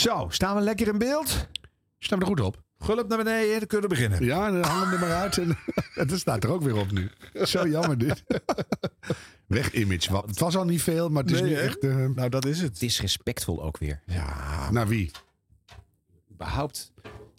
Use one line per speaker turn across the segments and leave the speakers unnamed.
Zo, staan we lekker in beeld?
Staan we er goed op?
Gulp naar beneden, dan kunnen we beginnen.
Ja, dan hangen we er maar uit. En het staat er ook weer op nu. Zo jammer dit. Weg image. Wat. Het was al niet veel, maar het is
Nee,
nu
hè?
echt... eh,
Nou, dat is het.
Disrespectvol ook weer.
Ja,
naar wie?
Überhaupt.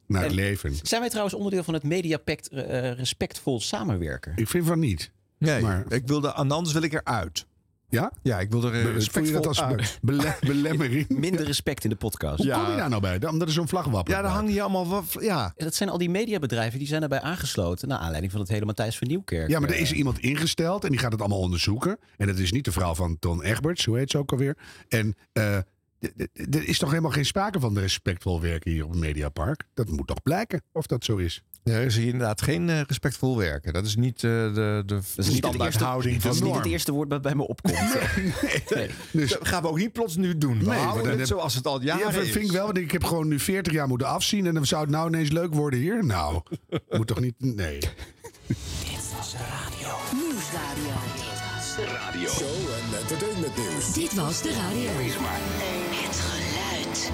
Naar het
En-
leven.
Zijn wij trouwens onderdeel van het Mediapact eh, respectvol samenwerken?
Ik vind van niet.
nee,
Maar-
ik wilde, anders wil ik eruit.
Ja?
Ja, ik wil er eh,
Voel je
respectvol
dat als be- belemmering?
Minder respect in de podcast.
Ja.
Kom je daar nou bij? Omdat er zo'n vlag wappert.
Ja, daar hangen hier allemaal... wat- Ja,
Dat zijn al die mediabedrijven die zijn daarbij aangesloten. Naar aanleiding van het hele Matthijs van Nieuwkerk.
Ja, maar er
eh,
is iemand ingesteld en die gaat het allemaal onderzoeken. En dat is niet de vrouw van Ton Egberts, hoe heet ze ook alweer. En eh, er is toch helemaal geen sprake van respectvol werken hier op het Mediapark? Dat moet toch blijken of dat zo is.
Er is hier inderdaad geen eh, respectvol werken. Dat is niet eh, de, de
Dat is niet het,
standaard
eerste,
houding
dat
van
is niet het eerste woord dat bij me opkomt. Nee.
Dus
Dat gaan we ook niet plots nu doen. We
Nee,
houden het
heb-
zoals het al
ja,
jaren
dat
is.
vind ik wel, want ik heb gewoon nu 40 jaar moeten afzien. En dan zou het nou ineens leuk worden hier? Nou, moet toch niet... Nee.
Nieuwsradio.
Radio. Show en entertainment nieuws.
Dit was de radio. Het geluid.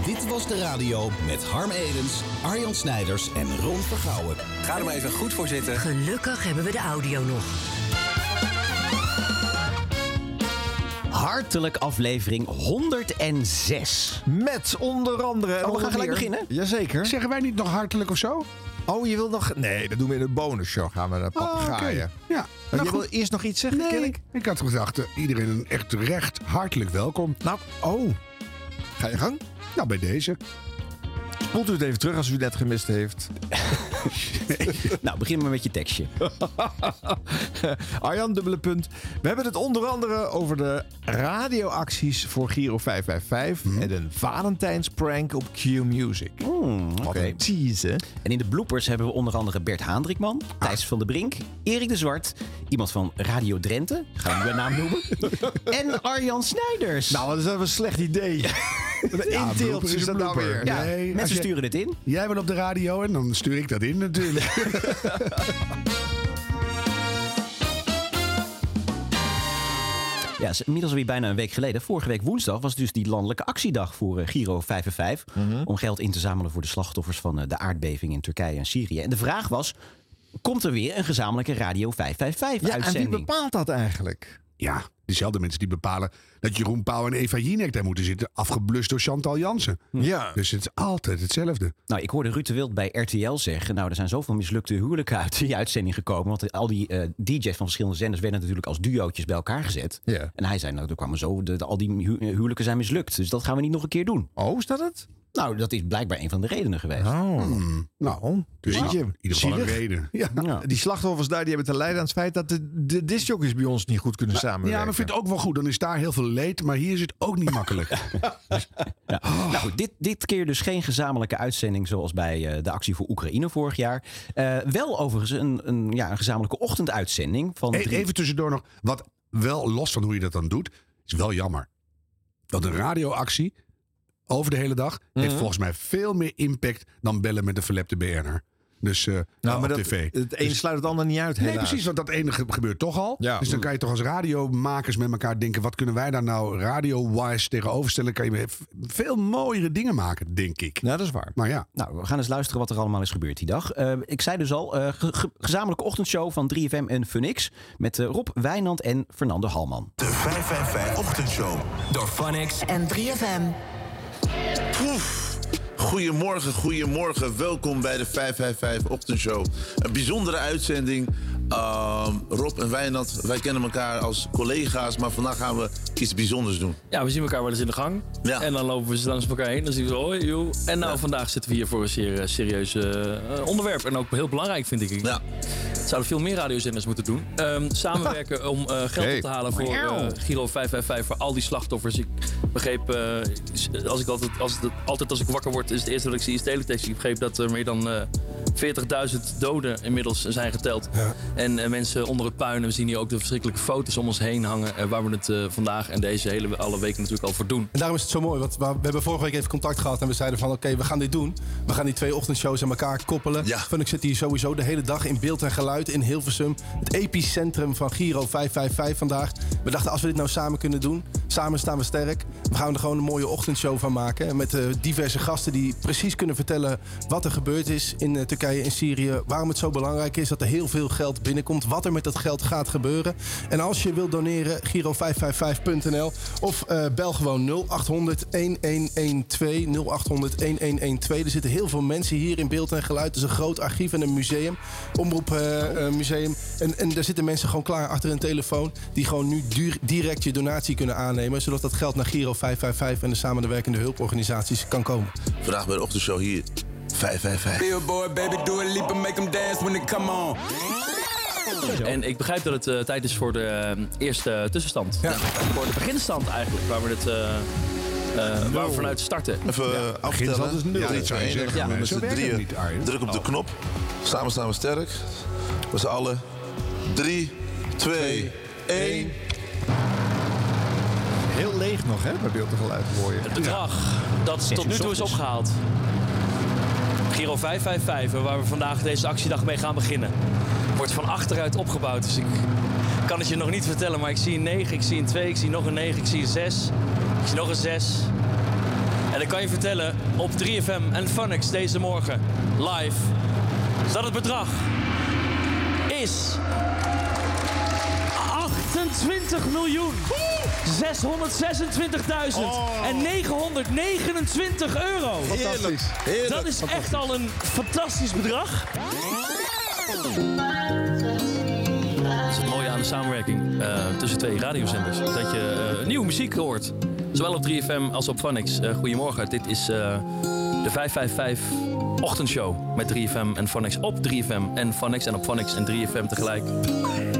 Dit was de radio met Harm Edens, Arjan Snijders en Ron Vergouwen. Ga er maar even goed voor zitten.
Gelukkig hebben we de audio nog.
Hartelijk aflevering 106.
Met onder andere...
Oh, we gaan gelijk beginnen?
Jazeker.
Zeggen wij niet nog hartelijk of zo?
Oh, je wil nog... Nee, dat doen we in de bonusshow. Gaan we naar
Oh, oké.
papegaaien.
Ja.
Maar
Nou,
je wil eerst nog iets zeggen,
Nee, ik had gedacht, eh, iedereen een echt recht hartelijk welkom.
Nou, oh. Ga je gang?
Nou, bij deze.
Spoelt u het even terug als u het net gemist heeft.
Nou, begin maar met je tekstje.
Arjan, dubbele punt. We hebben het onder andere over de radioacties voor Giro 555 en een Valentijnsprank op Q Music.
Hmm,
Wat
oké.
een tease, hè?
En in de bloopers hebben we onder andere Bert Haandrikman, Thijs van der Brink, Erik de Zwart, iemand van Radio Drenthe, ga ik bij naam noemen, en Arjan Snijders.
Nou, dat is even een slecht idee. Inteeltje
is
dat nou weer.
ja,
nee, als
mensen
je-
sturen het in.
Jij bent op de radio en dan stuur ik dat in natuurlijk.
Ja, is inmiddels alweer bijna een week geleden. Vorige week woensdag was dus die landelijke actiedag voor eh, Giro 55. Om geld in te zamelen voor de slachtoffers van eh, de aardbeving in Turkije en Syrië. En de vraag was, komt er weer een gezamenlijke Radio 555
Ja, en wie
uitzending?
bepaalt dat eigenlijk?
ja, diezelfde mensen die bepalen dat Jeroen Pauw en Eva Jinek daar moeten zitten. Afgeblust door Chantal Jansen.
Ja.
Dus het is altijd hetzelfde.
Nou, ik hoorde Ruud de Wild bij RTL zeggen... nou, er zijn zoveel mislukte huwelijken uit die uitzending gekomen. Want al die eh, DJ's van verschillende zenders werden natuurlijk als duootjes bij elkaar gezet.
Ja.
En hij zei, nou, er kwamen zo... De, de- al die hu- huwelijken zijn mislukt. Dus dat gaan we niet nog een keer doen.
Oh, is dat het?
Nou, dat is blijkbaar een van de redenen geweest.
Oh.
Nou, dus
Weet je,
in ieder geval een reden. Ja.
Ja.
Die slachtoffers daar die hebben te lijden aan het feit dat de, de discjockeys bij ons niet goed kunnen samenwerken.
Ja, maar ik vind het ook wel goed. Dan is daar heel veel leed, maar hier is het ook niet makkelijk.
Ja. Nou goed, dit, dit keer dus geen gezamenlijke uitzending zoals bij eh, de actie voor Oekraïne vorig jaar. Eh, wel overigens een, een, ja, een gezamenlijke ochtenduitzending van
E-
drie...
Even tussendoor nog, wat wel los van hoe je dat dan doet, is wel jammer. Want een radioactie over de hele dag heeft
Mhm.
volgens mij veel meer impact dan bellen met een verlepte BN'er. Dus eh
nou, maar
op
dat,
tv.
het een
Dus-
sluit het ander niet uit,
Nee,
helaas.
precies, want dat ene ge- gebeurt toch al.
Ja.
Dus dan kan je toch als radiomakers met elkaar denken... wat kunnen wij daar nou radio-wise tegenoverstellen? Kan je veel mooiere dingen maken, denk ik.
Nou, dat is waar.
Maar ja,
Nou, we gaan eens luisteren wat er allemaal is gebeurd die dag. Eh, ik zei dus al, eh, ge- ge- gezamenlijke ochtendshow van 3FM en Funix. Met Rob Wijnand en Fernando Halman.
De 555 Ochtendshow.
Door Funix.
En 3FM.
Goedemorgen, goedemorgen. Welkom bij de 555 Ochtendshow. Een bijzondere uitzending. Ehm, Rob en Wijnand, wij kennen elkaar als collega's, maar vandaag gaan we iets bijzonders doen.
Ja, we zien elkaar wel eens in de gang.
Ja.
En dan lopen we langs elkaar heen. Dan zien we zo, hoi, joe. En nou, vandaag zitten we hier voor een zeer eh, serieus eh, onderwerp. En ook heel belangrijk, vind ik.
Ja,
Zouden veel meer radiozenders moeten doen. Ehm, samenwerken om eh, geld
Hey.
op te halen voor eh, Giro 555. Voor al die slachtoffers. Ik begreep, eh, als ik altijd, als het, altijd als ik wakker word, is het eerste wat ik zie is teletext. Ik begreep dat er meer dan eh 40.000 doden inmiddels zijn geteld. En eh, mensen onder het puin. En we zien hier ook de verschrikkelijke foto's om ons heen hangen. eh, waar we het eh, vandaag en deze hele alle weken natuurlijk al voor doen.
En daarom is het zo mooi, want we we hebben vorige week even contact gehad en we zeiden van oké, we gaan dit doen. We gaan die twee ochtendshows aan elkaar koppelen.
Ja.
Van ik zit hier sowieso de hele dag in beeld en geluid in Hilversum. Het epicentrum van Giro 555 vandaag. We dachten als we dit nou samen kunnen doen, Samen staan we sterk. We gaan er gewoon een mooie ochtendshow van maken. Met diverse gasten die precies kunnen vertellen wat er gebeurd is in Turkije en Syrië. Waarom het zo belangrijk is dat er heel veel geld binnenkomt. Wat er met dat geld gaat gebeuren. En als je wilt doneren, giro555.nl. Of eh, bel gewoon 0800 1112. 0800 1112. Er zitten heel veel mensen hier in beeld en geluid. Het is een groot archief en een museum. Omroep eh, eh, museum. En, en daar zitten mensen gewoon klaar achter een telefoon. Die gewoon nu duur- direct je donatie kunnen aannemen. Zodat dat geld naar Giro 555 en de samenwerkende hulporganisaties kan komen.
Vandaag bij de ochtendshow hier. 555.
Billboard, baby, do a leap and make them dance when it come on.
En ik begrijp dat het eh, tijd is voor de eh, eerste tussenstand. Voor de beginstand eigenlijk, waar we het... eh, eh, waar we vanuit starten.
Even uh,
Beginstand is nul.
Ja, dat zou je zeggen.
Ja,
met
zo
z'n drieën.
niet.
Druk op de knop. Samen staan we sterk. We z'n allen. 3, 2, 1.
Heel leeg nog, hè? Bij beeld en geluid hoor je.
Het bedrag dat tot nu toe is opgehaald. Giro 555, waar we vandaag deze actiedag mee gaan beginnen, wordt van achteruit opgebouwd. Dus ik kan het je nog niet vertellen, maar ik zie een 9, ik zie een 2, ik zie nog een 9, ik zie een 6, ik zie nog een 6. En ik kan je vertellen op 3FM en Funix deze morgen live dat het bedrag is 28 miljoen 626.000 en 929 euro.
Fantastisch.
Dat is echt al een fantastisch bedrag. Samenwerking eh, tussen twee radiozenders. Dat je eh, nieuwe muziek hoort. Zowel op 3FM als op Phonics. Eh, goedemorgen, dit is eh, de 555 ochtendshow met 3FM en Phonics op 3FM en Phonics en op Phonics en 3FM tegelijk. En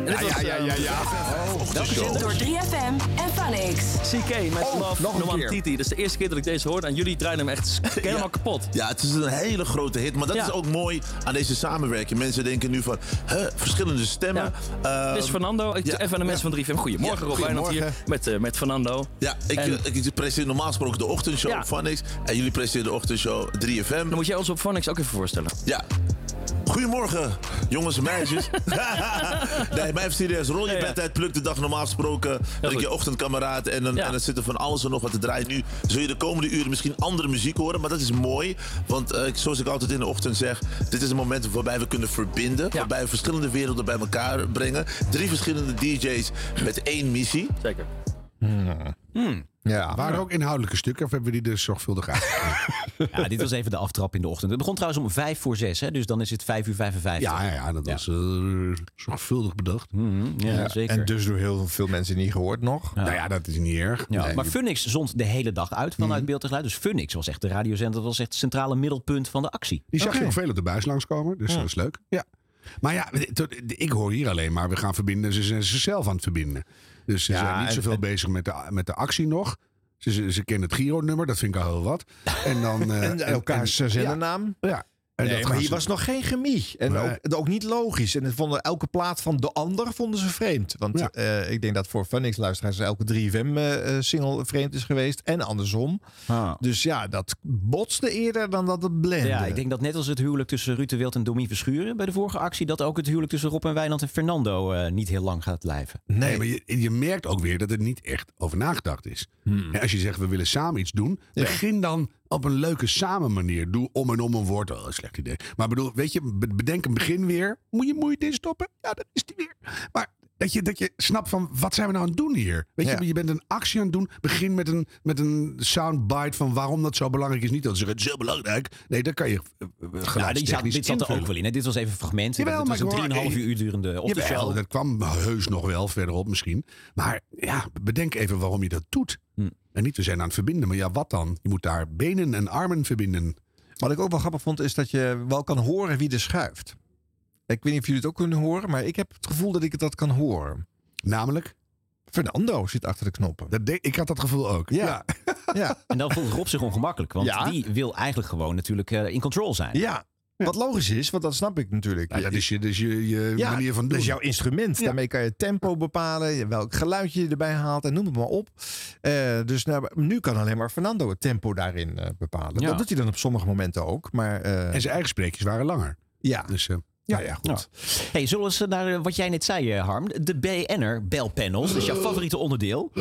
dit was,
Ja, ja, ja.
Door 3FM en Phonix.
CK met Love
nog een
No One
keer.
Titi. Dat is de eerste keer dat ik deze hoorde en jullie draaien hem echt helemaal kapot.
Ja, het is een hele grote hit. Maar dat
Ja.
is ook mooi aan deze samenwerking. Mensen denken nu van, hè, verschillende stemmen.
Ja.
Ehm,
Dit is Fernando. Ik,
ja.
Even aan de mensen van 3FM. Goedemorgen,
Ja,
Rob Wijnand hier
goedemorgen.
met, eh, met Fernando.
ja, ik,
En-
eh, ik presenteer normaal gesproken de ochtendshow
Ja.
op Phonics. En jullie presenteren de ochtendshow 3FM.
Dan moet jij ons op Phonics ook even voorstellen.
Ja. Goedemorgen, jongens en meisjes. nee, maar even serieus. Rol je
Ja, ja.
bed uit, pluk de dag normaal gesproken. Ben ik
goed.
je ochtendkameraad. En dan,
Ja.
en dan zit er van alles en nog wat te draaien. Nu zul je de komende uren misschien andere muziek horen. Maar dat is mooi. Want eh, zoals ik altijd in de ochtend zeg. Dit is een moment waarbij we kunnen verbinden.
Ja.
Waarbij we verschillende werelden bij elkaar brengen. Drie verschillende DJ's met één missie.
Zeker.
Ja.
Waren ook inhoudelijke stukken of hebben we die dus zorgvuldig uit?
Ja, dit was even de aftrap in de ochtend. Het begon trouwens om vijf voor zes, hè, dus dan is het vijf uur 55.
Ja, ja, ja dat
Ja.
was eh, zorgvuldig bedacht.
Mhm, ja,
Ja,
zeker.
En dus door heel veel mensen niet gehoord nog.
Nou ja, dat is niet erg.
Ja,
Nee,
maar Funix zond de hele dag uit vanuit beeld en geluid. Dus Funix was echt de radiozender, dat was echt het centrale middelpunt van de actie.
Die zag
Oké.
je nog veel op de buis langskomen, dus dat is leuk. Ja. Maar ja, ik hoor hier alleen maar, we gaan verbinden. Ze zijn zichzelf aan het verbinden. Dus ze
Ja,
zijn niet zoveel
en-
bezig met de, met de actie nog. Ze, ze, ze kennen het Giro-nummer, dat vind ik al heel wat. En dan...
En elkaars
en-
zendernaam.
Ja, ja. En
Nee, maar hier
ze-
was nog geen chemie. En
Nee.
ook, ook niet logisch. En het vonden, elke plaat van de ander vonden ze vreemd. Want
Ja.
eh, ik denk dat voor Funix-luisteraars elke 3FM-single vreemd is geweest. En andersom. Dus ja, dat botste eerder dan dat het blende.
Ja, ik denk dat net als het huwelijk tussen Ruud de Wild en Domien Verschuren bij de vorige actie, dat ook het huwelijk tussen Rob en Wijnand en Fernando eh, niet heel lang gaat blijven.
Nee, maar je, je merkt ook weer dat er niet echt over nagedacht is. En als je zegt, we willen samen iets doen, begin dan op een leuke samen manier. Doe om en om een woord. Oh, slecht idee. Maar bedoel, weet je, be- bedenk een begin weer. Moet je moeite instoppen? Ja, dat is die weer. Maar dat je, dat je snapt van, wat zijn we nou aan het doen hier? Weet
Ja.
je, je bent een actie aan het doen. Begin met een, met een soundbite van waarom dat zo belangrijk is. Niet dat ze zeggen, het is heel belangrijk. Nee, dat kan je uh,
Ja, zat,
geluidstechnisch
dit zat er ook wel in. Hè. Dit was even fragmenten.
Jawel,
het was een
gewoon-
3,5 uur durende.
Jawel, dat kwam heus nog wel verderop misschien. Maar ja, bedenk even waarom je dat doet.
Hm.
En niet we zijn aan het verbinden, maar ja, wat dan? Je moet daar benen en armen verbinden.
Wat ik ook wel grappig vond, is dat je wel kan horen wie er schuift. Ik weet niet of jullie het ook kunnen horen, maar ik heb het gevoel dat ik het dat kan horen.
Namelijk,
Fernando zit achter de knoppen.
dat de- ik had dat gevoel ook.
Ja. Ja,
En dan voelt Rob zich ongemakkelijk. Want
Ja.
die wil eigenlijk gewoon natuurlijk eh, in control zijn.
ja. Wat logisch is, want dat snap ik natuurlijk.
Ja, dat is je, dat is je, je
Ja,
manier van doen.
Dat is jouw instrument.
Ja.
Daarmee kan je tempo bepalen, welk geluidje je erbij haalt en noem het maar op. Eh, dus nou, nu kan alleen maar Fernando het tempo daarin eh, bepalen.
Ja.
Dat doet hij dan op sommige momenten ook. Maar eh,
En zijn eigen spreekjes waren langer.
ja,
Dus
ja, ja, goed.
Hey, zullen we eens naar eh, wat jij net zei, eh, Harm? De BN'er belpanels, dat is jouw favoriete onderdeel.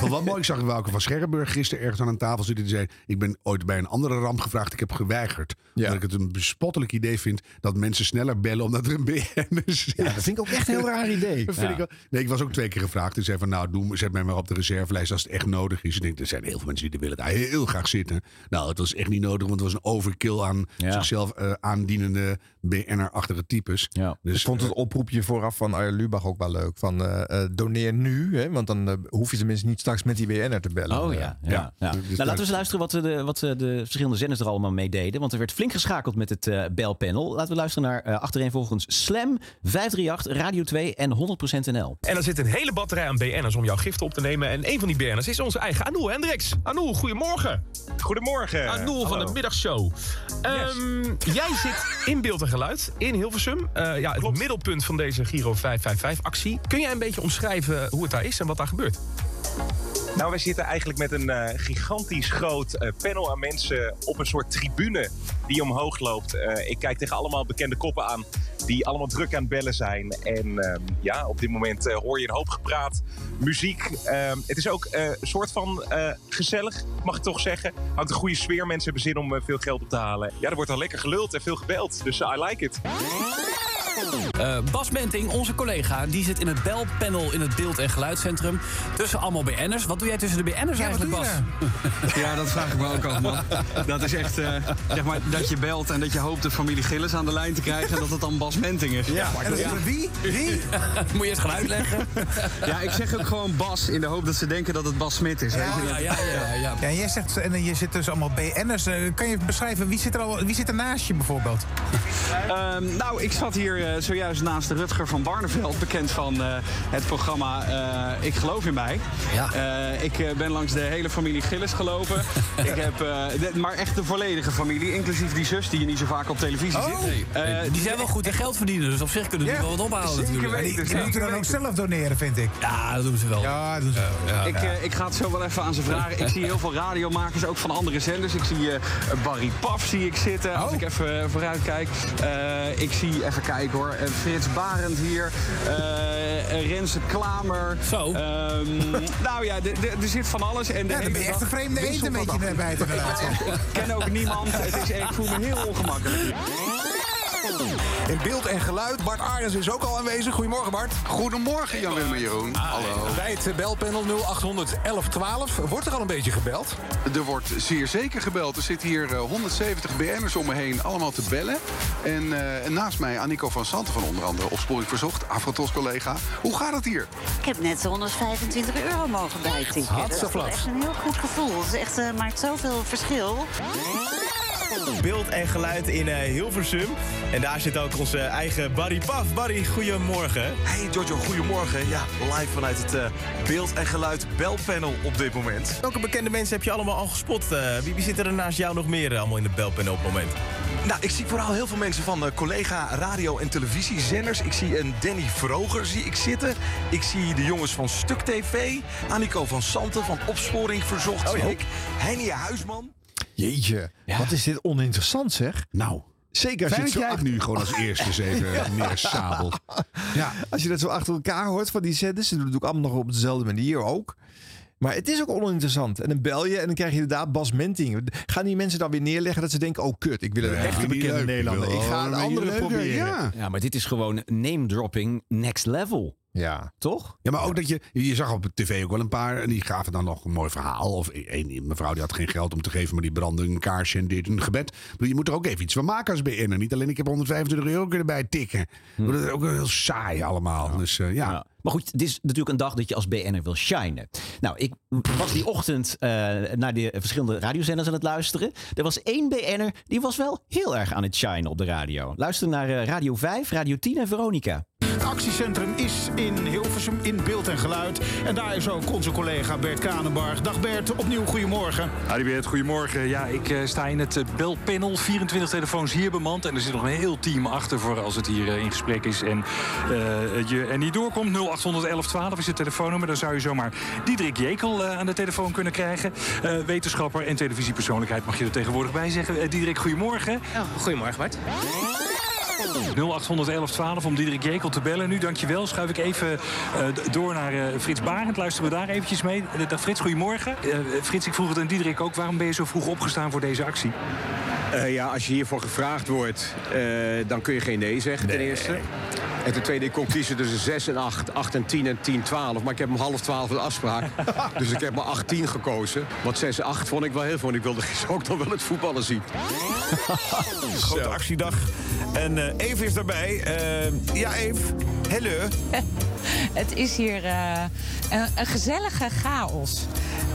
Wat mooi, ik zag Wouke van Scherrenburg gisteren ergens aan een tafel zitten. Die zei, ik ben ooit bij een andere ramp gevraagd. Ik heb geweigerd.
Ja.
Omdat ik het een bespottelijk idee vind dat mensen sneller bellen omdat er een BN is.
Ja, dat vind ik ook echt een heel raar idee.
Dat vind ik wel- Nee, ik was ook twee keer gevraagd. Toen zei van, nou, doe, zet mij maar op de reservelijst als het echt nodig is. Ik denk, er zijn heel veel mensen die willen daar heel graag zitten. Nou, het was echt niet nodig, want het was een overkill aan
Ja.
zichzelf eh, aandienende BN'er-achtige types.
Ja.
Dus
ik vond het oproepje vooraf van Arjen Lubach ook wel leuk. Van eh, eh, doneer nu, hè, want dan eh, hoef je tenminste niet straks met die BN'er te bellen.
Oh
Eh,
ja. ja, ja.
Dus
nou, laten we eens luisteren wat, eh, de, wat eh, de verschillende zenders er allemaal mee deden. Want er werd flink geschakeld met het eh, belpanel. Laten we luisteren naar eh achtereenvolgens Slam, 538, Radio 2 en 100% NL.
En er zit een hele batterij aan BN'ers om jouw giften op te nemen. En een van die BN'ers is onze eigen Anoul Hendricks. Anoul, goedemorgen.
Goedemorgen.
Anoul van de middagshow. Ehm, Jij zit in beeld en geluid in Hilversum. Eh, ja, het middelpunt van deze Giro 555-actie. Kun jij een beetje omschrijven hoe het daar is en wat daar gebeurt?
Nou, wij zitten eigenlijk met een eh, gigantisch groot eh, panel aan mensen op een soort tribune die omhoog loopt. Eh, ik kijk tegen allemaal bekende koppen aan die allemaal druk aan het bellen zijn. En ehm, ja, op dit moment hoor je een hoop gepraat, muziek. Ehm, het is ook een soort van gezellig, mag ik toch zeggen. Houdt een goede sfeer, mensen hebben zin om veel geld op te halen. Ja, er wordt al lekker geluld en veel gebeld, dus I like it.
Eh, Bas Benting, onze collega, die zit in het belpanel in het beeld- en geluidscentrum. Tussen allemaal BN'ers. Wat doe jij tussen de BN'ers eigenlijk, Bas?
Ja, dat vraag ik me ook af, man. Dat is echt, eh, zeg maar, dat je belt en dat je hoopt de familie Gillis aan de lijn te krijgen... en dat het dan Bas Menting is.
Ja, en dat is wie? Wie? Moet je het gaan uitleggen?
Ja, ik zeg ook gewoon Bas in de hoop dat ze denken dat het Bas Smit is.
Ja, ja, ja. ja.
Ja, jij zegt, en je zit dus allemaal BN'ers. Eh, Kan je beschrijven, wie zit er, al, wie zit er naast je bijvoorbeeld?
Ehm, nou, ik zat hier zojuist naast Rutger van Barneveld, bekend van eh, het programma eh, Ik Geloof in Mij.
Ja.
Eh, ik eh, ben langs de hele familie Gillis gelopen. ik heb, eh, de- maar echt de volledige familie, inclusief die zus die je niet zo vaak op televisie
Oh.
ziet. Eh,
die zijn wel goed en geld verdienen, dus op zich kunnen die
Ja,
wel wat ophalen
zeker
natuurlijk.
Maar die, die moeten dan ook zelf doneren, vind ik.
Ja, dat doen ze wel.
Ja, dat doen ze wel.
Ik, eh, ik ga het zo wel even aan ze vragen. Ik zie heel veel radiomakers, ook van andere zenders. Ik zie eh, Barry Paf zie ik zitten, als
Oh.
ik even eh, vooruit kijk. Eh, ik zie, even kijken hoor, eh, Frits Barend hier. eh, eh, Renze Klamer.
Zo.
Ehm, nou ja, er zit van alles. En de
Ja, dan ben je echt een vreemde eend een beetje bij te
Ik ken ook niemand. Het is, ik voel me heel ongemakkelijk.
In beeld en geluid. Bart Arens is ook al aanwezig. Goedemorgen Bart.
Goedemorgen Jan-Willem en Jeroen. Hallo.
Bij het belpanel 0800 1112. Wordt er al een beetje gebeld?
Er wordt zeer zeker gebeld. Er zitten hier eh, 170 BN'ers om me heen allemaal te bellen. En, eh, en naast mij Annico van Santen van onder andere Opsporing Verzocht. Afrotos collega. Hoe gaat het hier?
Ik heb net 125 euro mogen bijtikken. Dat is
Hartstikke
wel
flats.
echt een heel goed gevoel. Het is echt, eh, maakt zoveel verschil.
Beeld en geluid in eh, Hilversum. En daar zit ook onze eigen Barry Paf. Barry, goedemorgen.
Hey Giorgio, goedemorgen. Ja, live vanuit het eh, beeld en geluid belpanel op dit moment.
Welke bekende mensen heb je allemaal al gespot? Eh, wie, wie zit er naast jou nog meer allemaal in het belpanel op het moment?
Nou, ik zie vooral heel veel mensen van collega radio- en televisiezenders. Ik zie een Danny Vroger zie ik zitten. Ik zie de jongens van Stuk TV. Annico van Santen van Opsporing Verzocht.
Oh ja.
ik. Henny Huisman.
Jeetje, wat is dit oninteressant zeg.
Nou,
Zeker als je het zo
jij nu gewoon als eerste eens even neersabelt.
Ja. Als je dat zo achter elkaar hoort van die zenders, ze doen het ook allemaal nog op dezelfde manier ook. Maar het is ook oninteressant. En dan bel je en dan krijg je inderdaad Bas Menting. Gaan die mensen dan weer neerleggen dat ze denken... oh kut, ik wil een echte bekende. Nederlander.
Ik
ga
een
andere
leuker,
proberen.
ja.
Ja, maar dit is gewoon name dropping next level.
Ja.
Toch?
Ja, maar ook dat je... Je zag op tv ook wel een paar... en die gaven dan nog een mooi verhaal. Of een mevrouw die had geen geld om te geven... maar die brandde een kaarsje en dit een gebed. Maar je moet er ook even iets van maken als BN'er. Niet alleen ik heb 125 euro kunnen bij tikken. Maar Dat is ook heel saai allemaal. Dus eh, ja.
Ja. Maar goed, dit is natuurlijk een dag dat je als BN'er wil shinen. Nou, ik was die ochtend eh, naar de verschillende radiozenders aan het luisteren. Er was één BN'er die was wel heel erg aan het shinen op de radio. Luister naar eh, Radio 5, Radio 10 en Veronica.
Actiecentrum is in Hilversum in beeld en geluid. En daar is ook onze collega Bert Kranenbarg. Dag Bert, opnieuw goedemorgen.
Howdy Bert, goedemorgen. Ja, ik eh, sta in het eh, belpanel. 24 telefoons hier bemand. En er zit nog een heel team achter voor als het hier eh, in gesprek is. En eh, je er niet doorkomt. 0800 1112 is het telefoonnummer. Dan zou je zomaar Diederik Jekel eh, aan de telefoon kunnen krijgen. Eh, wetenschapper en televisiepersoonlijkheid mag je er tegenwoordig bij zeggen. Diederik, goedemorgen.
goedemorgen Bart.
0800 1112 om Diederik Jekel te bellen. Nu, dankjewel. Schuif ik even eh, door naar eh, Frits Barend. Luisteren we daar eventjes mee. Eh, dag Frits, goedemorgen. Eh, Frits, ik vroeg het aan Diederik ook. Waarom ben je zo vroeg opgestaan voor deze actie?
Eh, ja, als je hiervoor gevraagd wordt, eh, dan kun je geen nee zeggen ten eerste. En ten tweede, ik kon kiezen tussen 6 en 8, 8 en 10 en 10, 12. Maar ik heb om half 12 een afspraak. dus ik heb maar 8, 10 gekozen. Want 6 en 8 vond ik wel heel veel. En ik wilde gisteren ook nog wel het voetballen zien.
Grote actiedag. En Eve is daarbij. Eh, ja, Eve. Hallo.
Het is hier eh, een, een gezellige chaos,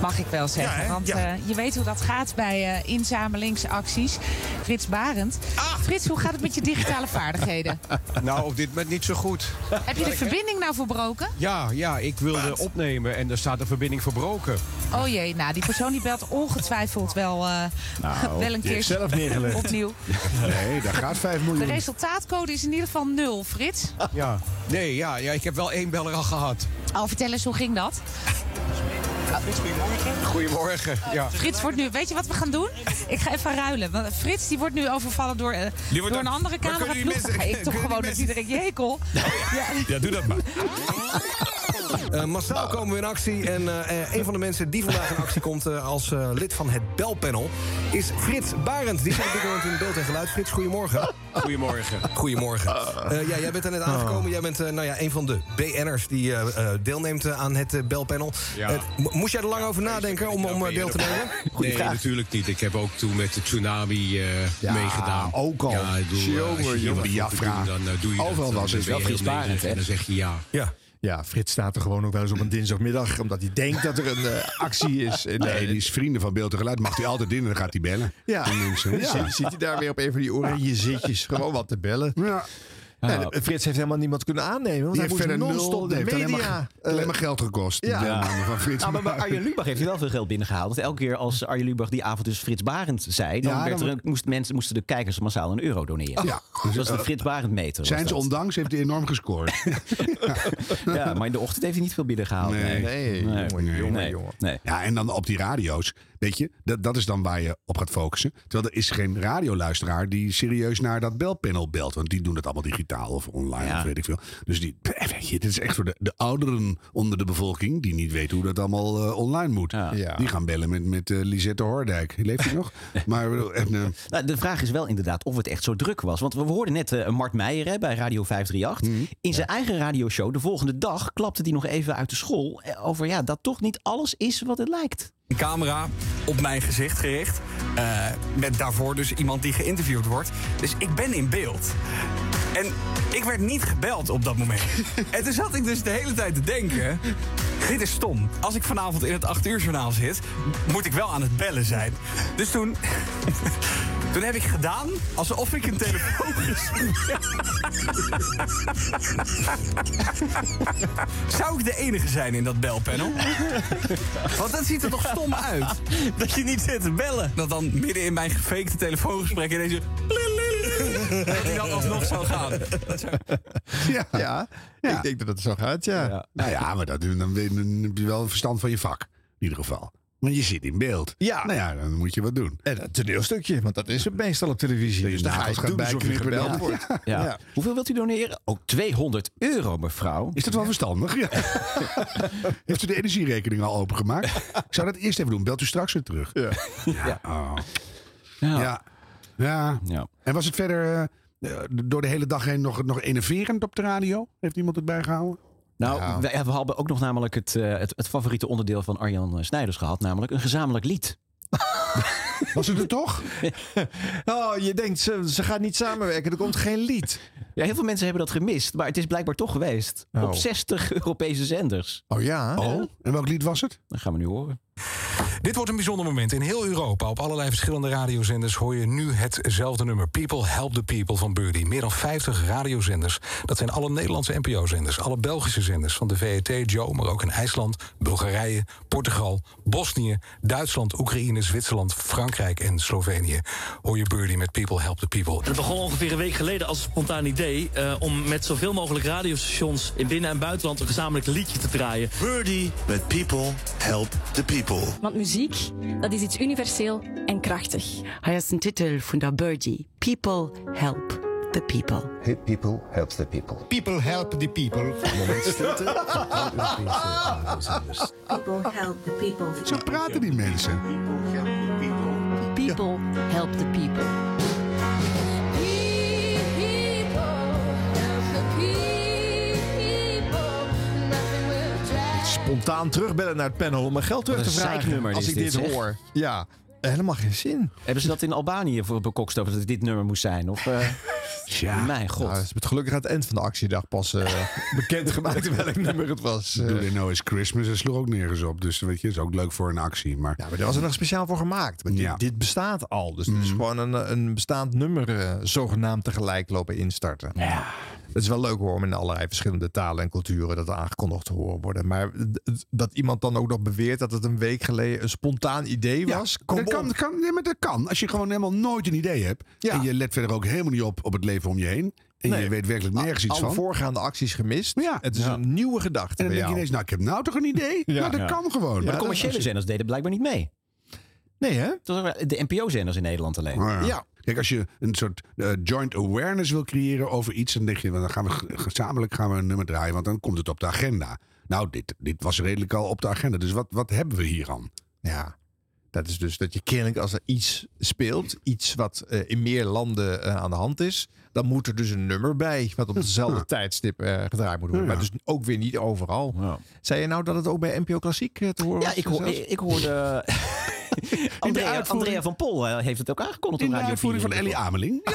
mag ik wel zeggen.
Ja?
Want
Ja.
eh, je weet hoe dat gaat bij inzamelingsacties. Frits Barend.
Ah.
Frits, hoe gaat het met je digitale vaardigheden?
Nou, op dit moment niet zo goed.
Heb je de verbinding nou verbroken?
Ja, ja, ik wilde opnemen en er staat de verbinding verbroken.
Oh jee, nou die persoon die belt ongetwijfeld wel, eh, wel een keer
zelf neergelegd.
opnieuw.
Nee, daar gaat 5
De
miljoen.
Resultaatcode is in ieder geval nul, Frits.
Ja, nee, ja, ja, ik heb wel één beller al gehad.
Oh, vertel eens, hoe ging dat?
Goedemorgen. Ja.
Frits wordt nu, weet je wat we gaan doen? Ik ga even ruilen. Want Frits die wordt nu overvallen door, eh,
Die wordt
door een andere cameraploeg. Dan ga ik toch gewoon met Diederik Jekel.
Ja, doe dat maar.
Eh, massaal komen we in actie. En eh, eh, een van de mensen die vandaag in actie komt als eh, lid van het belpanel is Frits Barend. Die zit op dit moment in beeld en geluid. Frits, goedemorgen.
Goedemorgen.
Goedemorgen. Eh, ja, jij bent er net aangekomen.
Oh.
Jij bent eh, nou ja, een van de BN'ers die eh, eh, deelneemt aan het belpanel.
Ja.
Eh, moest jij er lang over nadenken om, om deel te nemen?
nee, natuurlijk niet. Ik heb ook toen met de tsunami eh,
Ja,
meegedaan.
ook al.
Ja, ik bedoel,
Jongen,
je
Biafra.
doen, dan doe je
Overal
dat. Dan
was het wel Frits Barend?
En dan zeg je ja.
Ja.
Ja, Frits staat er gewoon ook wel eens op een dinsdagmiddag. Omdat hij denkt dat er een eh, actie is. En,
Nee, die is vrienden van beeld en geluid. Mag hij altijd in en dan gaat hij bellen.
Ja, ja. Zit, zit hij daar weer op een van die oranje zitjes. Gewoon wat te bellen.
Ja.
En Frits heeft helemaal niemand kunnen aannemen. Want
Die
hij
verder nul.
non-stop
Die
de
heeft alleen
media.
maar, alleen
eh,
maar geld gekost.
ja.
Van Frits
Nou, maar. Arjen Lubach heeft hij wel veel geld binnengehaald. Want elke keer als Arjen Lubach die avond dus Frits Barend zei... dan,
Ja,
werd
dan-
er een- moest, mensen, moesten de kijkers massaal een euro doneren.
Ja.
Dat was de
Eh,
Frits Barend meter.
Zijn ze ondanks heeft hij enorm gescoord.
Ja, maar in de ochtend heeft hij niet veel binnengehaald.
Nee.
Nee,
Nee.
jongen, jongen,
Nee.
jongen.
Nee.
Ja, en dan op die radio's. Weet je, dat, dat is dan waar je op gaat focussen. Terwijl er is geen radioluisteraar die serieus naar dat belpanel belt. Want die doen het allemaal digitaal of online
Ja.
of weet ik veel. Dus die, weet je, dit is echt voor de, de ouderen onder de bevolking... die niet weten hoe dat allemaal eh, online moet.
Ja.
Die gaan bellen met, met eh, Lisette Hoordijk. Leeft hij nog? Maar ik bedoel, en, eh,
Nou, de vraag is wel inderdaad of het echt zo druk was. Want we hoorden net eh, Mart Meijer hè, bij Radio 538. In zijn eigen radioshow de volgende dag klapte hij nog even uit de school... eh, over ja, dat toch niet alles is wat het lijkt.
Een camera op mijn gezicht gericht. eh, met daarvoor dus iemand die geïnterviewd wordt. Dus ik ben in beeld. En ik werd niet gebeld op dat moment. en toen zat ik dus de hele tijd te denken... Dit is stom. Als ik vanavond in het 8 uur journaal zit... moet ik wel aan het bellen zijn. Dus toen... Toen heb ik gedaan alsof ik een telefoon Zou ik de enige zijn in dat belpanel? Want dat ziet er toch stom uit? Dat je niet zit te bellen. Dat dan midden in mijn gefakte telefoongesprek ineens... Dat die dan alsnog zou gaan.
Ja.
Ja, ik denk dat het zo gaat, ja.
Nou ja, maar dat, dan, ben- dan heb je wel een verstand van je vak. In ieder geval. Want je zit in beeld.
Ja.
Nou ja, dan moet je wat doen.
En een toneelstukje, want dat is het meestal op televisie. Dus dan ga je
nagels gaat
alsof je
bijknippen. Ja.
wordt.
Ja.
Ja.
Hoeveel wilt u doneren? Ook 200 euro, mevrouw.
Is dat wel verstandig? Ja. Heeft u de energierekening al opengemaakt? Ik zou dat eerst even doen. Belt u straks weer terug.
Ja.
Ja. Oh.
Ja.
Ja. ja. En was het verder eh, door de hele dag heen nog, nog enerverend op de radio? Heeft iemand het bijgehouden?
Nou, wij- we hadden ook nog namelijk het, eh, het, het favoriete onderdeel van Arjan eh, Snijders gehad. Namelijk een gezamenlijk lied.
Was het er toch?
Oh, je denkt, ze, ze gaan niet samenwerken. Er komt geen lied.
Ja, heel veel mensen hebben dat gemist. Maar het is blijkbaar toch geweest.
Oh.
Op 60 Europese zenders.
Oh ja?
Oh, en welk lied was het?
Dat gaan we nu horen.
Dit wordt een bijzonder moment. In heel Europa, op allerlei verschillende radiozenders... hoor je nu hetzelfde nummer. People Help the People van Birdie. Meer dan 50 radiozenders. Dat zijn alle Nederlandse NPO-zenders. Alle Belgische zenders. Van de VET, Joe, maar ook in IJsland, Bulgarije, Portugal... Bosnië, Duitsland, Oekraïne, Zwitserland, Frankrijk en Slovenië. Hoor je Birdie met People Help the People.
Het begon ongeveer een week geleden als een spontaan idee... eh, om met zoveel mogelijk radiostations in binnen- en buitenland... een gezamenlijk liedje te draaien.
Birdie met People Help the People.
Want muziek, dat is iets universeel en krachtig.
Hij is een titel van de Birdie. People help
the people.
People helps the people.
People help the people.
Moment stilte.
People help the people.
Zo praten die mensen.
People help the people.
Spontaan terugbellen naar het panel om mijn geld terug te vragen. Als
is
ik dit, hoor. Ja, helemaal geen zin.
Hebben ze dat in Albanië voor bekokst over dat het dit nummer moest zijn? Of, eh, Mijn god.
Nou, ze hebben het gelukkig aan het eind van de actiedag pas eh bekendgemaakt welk nummer het was.
Do
Eh,
They Know It's Christmas. Dat sloeg ook nergens op. Dus weet je, is ook leuk voor een actie. Maar,
ja, maar daar was er nog speciaal voor gemaakt. Want dit-
Ja.
Dit bestaat al. Dus het is gewoon een, een bestaand nummer eh, zogenaamd tegelijk lopen instarten. Ja. Het is wel leuk hoor om in allerlei verschillende talen en culturen dat aangekondigd te horen worden. Maar dat iemand dan ook nog beweert dat het een week geleden een spontaan idee was. kom
dat kan, dat kan, nee, maar dat kan. Als je gewoon helemaal nooit een idee hebt. En je let verder ook helemaal niet op, op het leven om je heen. En
Nee.
je weet werkelijk nergens iets
Alle
van.
voorgaande acties gemist.
Ja.
Het is
Ja.
een nieuwe gedachte
En dan
bij
denk je ineens, nou ik heb nou toch een idee?
Ja.
Nou, dat
Ja.
kan gewoon.
Maar
Ja,
de commerciële zenders deden blijkbaar niet mee.
Nee hè?
De NPO-zenders in Nederland alleen.
Nou ja. Kijk, als je een soort eh, joint awareness wil creëren over iets, dan denk je, dan gaan we gezamenlijk gaan we een nummer draaien, want dan komt het op de agenda. Nou, dit, dit was redelijk al op de agenda. Dus wat, wat hebben we hier aan?
Ja. Dat is dus dat je kennelijk als er iets speelt, iets wat eh, in meer landen eh, aan de hand is, dan moet er dus een nummer bij, wat op dezelfde tijdstip eh, gedraaid moet worden.
Ja.
Maar dus ook weer niet overal. Zei je nou dat het ook bij NPO Klassiek te horen
Ja,
was?
ik, hoor,
zelfs?
ik, ik hoorde... Andrea,
uitvoering-
Andrea van Pol heeft het ook aangekondigd
In
op
de
Radio
uitvoering
4.
van Ellie Ameling.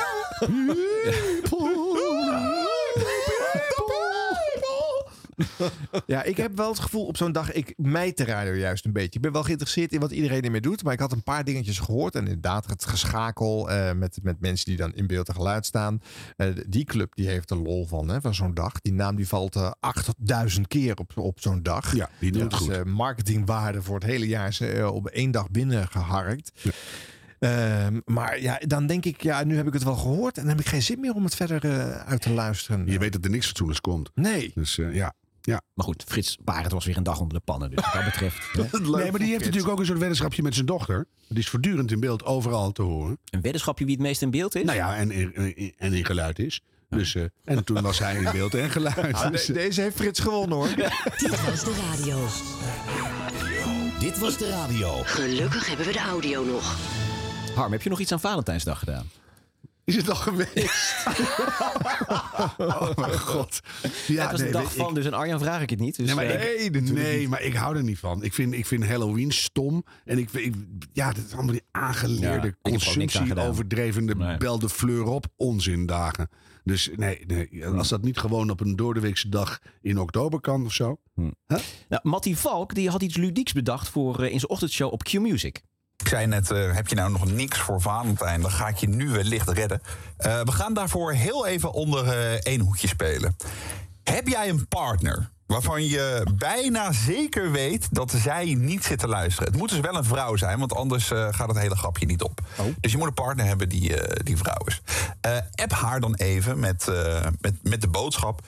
Ja, ik heb wel het gevoel op zo'n dag, ik mijt de radio juist een beetje. Ik ben wel geïnteresseerd in wat iedereen ermee doet, maar ik had een paar dingetjes gehoord. En inderdaad, het geschakel eh, met, met mensen die dan in beeld en geluid staan. Eh, die club die heeft er lol van, hè, van zo'n dag. Die naam die valt eh 8000 keer op, op zo'n dag.
Ja, die doet
Dus,
goed.
eh, marketingwaarde voor het hele jaar is eh, op één dag binnengeharkt. Ehm, maar ja, dan denk ik, ja, nu heb ik het wel gehoord en dan heb ik geen zin meer om het verder eh, uit te luisteren.
Je weet dat er niks fatsoenlijks komt.
Nee.
Dus eh, ja. Ja.
Maar goed, Frits Barend was weer een dag onder de pannen. Dus wat dat betreft... hè.
Nee, maar die heeft natuurlijk ook een soort weddenschapje met zijn dochter. Die is voortdurend in beeld overal te horen.
Een weddenschapje wie het meest in beeld is?
Nou ja, en, en, en in geluid is. Dus, eh, en toen was hij in beeld en geluid.
Ah,
Dus,
de-
eh,
deze heeft Frits gewonnen hoor.
Dit was de radio.
Dit was de radio.
Gelukkig hebben we de audio nog.
Harm, heb je nog iets aan Valentijnsdag gedaan?
Is het al geweest? oh mijn god. Ja,
het was
nee,
de dag
ik-
van, dus aan Arjan vraag ik het niet. Dus,
Nee, maar,
eh,
ik, nee, maar ik hou er niet van. Ik vind, ik vind Halloween stom. En ik, ik ja, dat is allemaal die aangeleerde
er
consumptie, overdrevende
Nee.
bel de fleur op onzindagen. Dus nee, nee, als dat niet gewoon op een doordeweekse dag in oktober kan of zo.
Nou, Mattie Valk die had iets ludieks bedacht voor eh, in zijn ochtendshow op Q-Music.
Ik zei net, eh, heb je nou nog niks voor Valentijn? Dan ga ik je nu wellicht redden. Eh, we gaan daarvoor heel even onder eh, één hoedje spelen. Heb jij een partner waarvan je bijna zeker weet dat zij niet zit te luisteren? Het moet dus wel een vrouw zijn, want anders gaat het hele grapje niet op. Dus je moet een partner hebben die, die vrouw is. App haar dan even met, met, met de boodschap.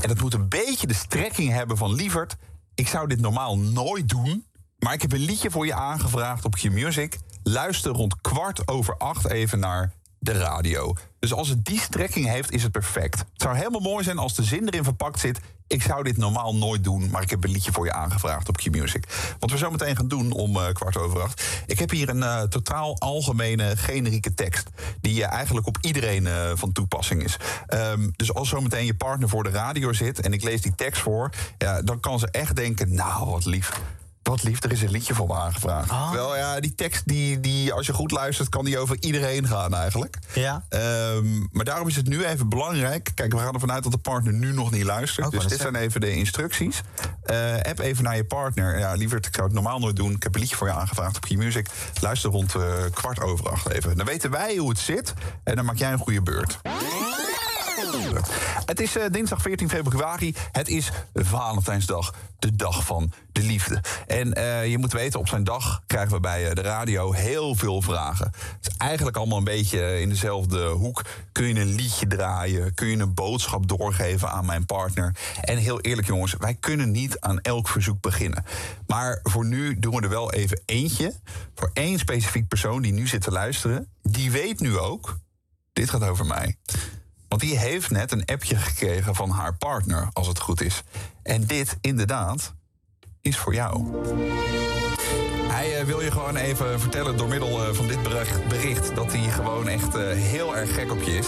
En het moet een beetje de strekking hebben van lieverd. Ik zou dit normaal nooit doen. Maar ik heb een liedje voor je aangevraagd op Q-Music. Luister rond kwart over acht even naar de radio. Dus als het die strekking heeft, is het perfect. Het zou helemaal mooi zijn als de zin erin verpakt zit. Ik zou dit normaal nooit doen, maar ik heb een liedje voor je aangevraagd op Q-Music. Wat we zo meteen gaan doen om eh, kwart over acht. Ik heb hier een eh, totaal algemene, generieke tekst. Die eh, eigenlijk op iedereen van toepassing is. Ehm, dus als zometeen je partner voor de radio zit en ik lees die tekst voor... Dan kan ze echt denken, nou wat lief. Wat lief, er is een liedje voor me aangevraagd. Wel ja, die tekst, die, die, als je goed luistert, kan die over iedereen gaan eigenlijk.
Ja.
Ehm, maar daarom is het nu even belangrijk. Kijk, we gaan ervan uit dat de partner nu nog niet luistert.
Ook
dus dit zijn even de instructies. Eh, app even naar je partner. Ja, lieverd, ik zou het normaal nooit doen. Ik heb een liedje voor je aangevraagd op Q-Music. Luister rond eh, kwart over acht even. Dan weten wij hoe het zit. En dan maak jij een goede beurt. Het is eh, dinsdag 14 februari. Het is Valentijnsdag, de dag van de liefde. En eh, je moet weten, op zijn dag krijgen we bij eh, de radio heel veel vragen. Het is eigenlijk allemaal een beetje in dezelfde hoek. Kun je een liedje draaien? Kun je een boodschap doorgeven aan mijn partner? En heel eerlijk jongens, wij kunnen niet aan elk verzoek beginnen. Maar voor nu doen we er wel even eentje. Voor één specifiek persoon die nu zit te luisteren. Die weet nu ook, dit gaat over mij Want die heeft net een appje gekregen van haar partner, als het goed is. En dit, inderdaad, is voor jou. Hij eh, wil je gewoon even vertellen door middel eh, van dit bericht, dat hij gewoon echt eh, heel erg gek op je is.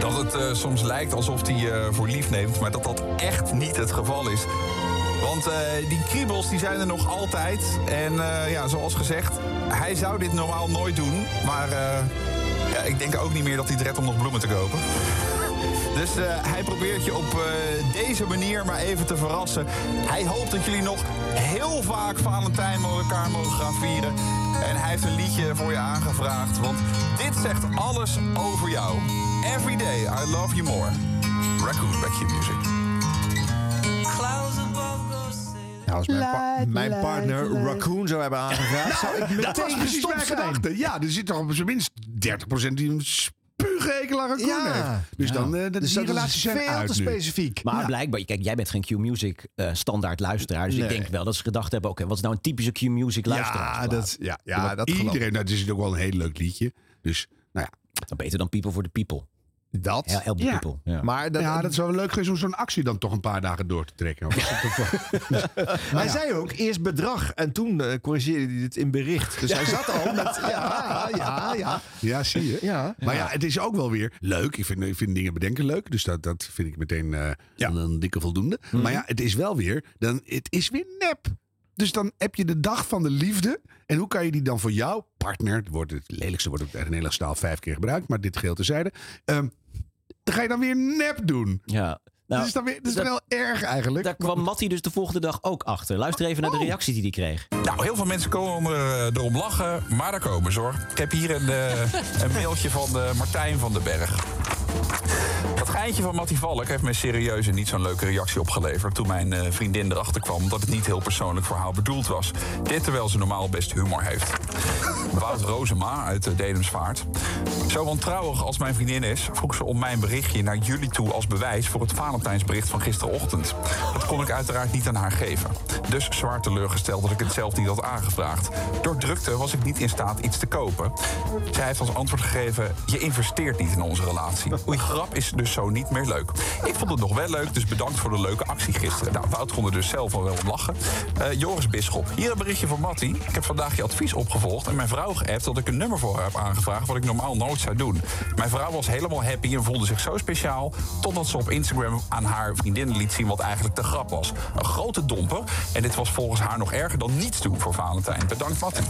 Dat het soms lijkt alsof hij voor lief neemt... maar dat dat echt niet het geval is. Want die kriebels die zijn er nog altijd. En ja, zoals gezegd, hij zou dit normaal nooit doen. Maar ja, ik denk ook niet meer dat hij redt om nog bloemen te kopen. Dus eh, hij probeert je op eh, deze manier maar even te verrassen. Hij hoopt dat jullie nog heel vaak Valentijn met elkaar mogen gaan vieren. En hij heeft een liedje voor je aangevraagd. Want dit zegt alles over jou. Every day I love you more. Raccoon, back music.
Nou, als mijn, pa- mijn partner Raccoon zou hebben aangevraagd, zou ik meteen
dat was precies
gestopt
mijn
zijn.
gedachte. Ja, er zit toch op zijn minst 30% die een spuughekel aan Raccoon
Ja.
heeft. Dus
Ja.
dan, eh, dat,
Dus
die
dat is
relaties zijn
veel
uit
te
nu.
specifiek.
Maar
Ja.
blijkbaar, kijk, jij bent geen Q-Music eh, standaard luisteraar. Dus
Nee.
ik denk wel dat ze gedacht hebben: oké, wat is nou een typische Q-Music luisteraar?
Ja, dat, ja, ja, dat
iedereen-
iedereen, nou, het is ook wel een heel leuk liedje. Dus, nou ja.
Dan beter dan People for the People.
Dat.
Ja, help the
Ja.
people. Ja.
Maar dat,
ja, dat is wel leuk geweest om zo'n actie dan toch een paar dagen door te trekken.
Hij zei ook eerst bedrag en toen eh, corrigeerde hij het in bericht. Dus hij zat al met. Ja, ja, ja.
Ja, zie je.
Ja.
Maar ja, het is ook wel weer leuk. Ik vind, ik vind dingen bedenken leuk. Dus dat, dat vind ik meteen eh, een, een dikke voldoende.
Mhm.
Maar ja, het is wel weer. Dan, het is weer nep. Dus dan heb je de dag van de liefde. En hoe kan je die dan voor jouw partner. Het, woord, het lelijkste wordt ook in de Nederlandse taal vijf keer gebruikt. Maar dit geheel terzijde. ehm dan ga je dan weer nep doen.
Ja.
dat is dan weer, dat is
dat-
wel erg eigenlijk.
Daar kwam Mattie dus de volgende dag ook achter. Luister even naar de reactie die hij kreeg.
Nou, heel veel mensen komen er, eh, erom lachen, maar daar komen ze hoor. Ik heb hier een, eh, een mailtje van eh, Martijn van den Berg. Dat geintje van Mattie Valk heeft me serieus en niet zo'n leuke reactie opgeleverd... toen mijn eh, vriendin erachter kwam dat het niet heel persoonlijk voor haar bedoeld was. Dit terwijl ze normaal best humor heeft. Wout Rozema uit uh, Dedemsvaart. Zo wantrouwig als mijn vriendin is, vroeg ze om mijn berichtje naar jullie toe als bewijs voor het Valentijnsbericht van gisterochtend. Dat kon ik uiteraard niet aan haar geven. Dus zwaar teleurgesteld dat ik het zelf niet had aangevraagd. Door drukte was ik niet in staat iets te kopen. Zij heeft als antwoord gegeven: Je investeert niet in onze relatie. Grap is dus zo niet meer leuk. Ik vond het nog wel leuk, dus bedankt voor de leuke actie gisteren. Nou, Wout kon er dus zelf al wel om lachen. Eh, Joris Bisschop, hier een berichtje van Mattie. Ik heb vandaag je advies opgevolgd en mijn vrouw geappt dat ik een nummer voor haar heb aangevraagd wat ik normaal nooit zou doen. Mijn vrouw was helemaal happy en voelde zich zo speciaal totdat ze op Instagram aan haar vriendinnen liet zien wat eigenlijk de grap was. Een grote domper en dit was volgens haar nog erger dan niets doen voor Valentijn. Bedankt Mattie.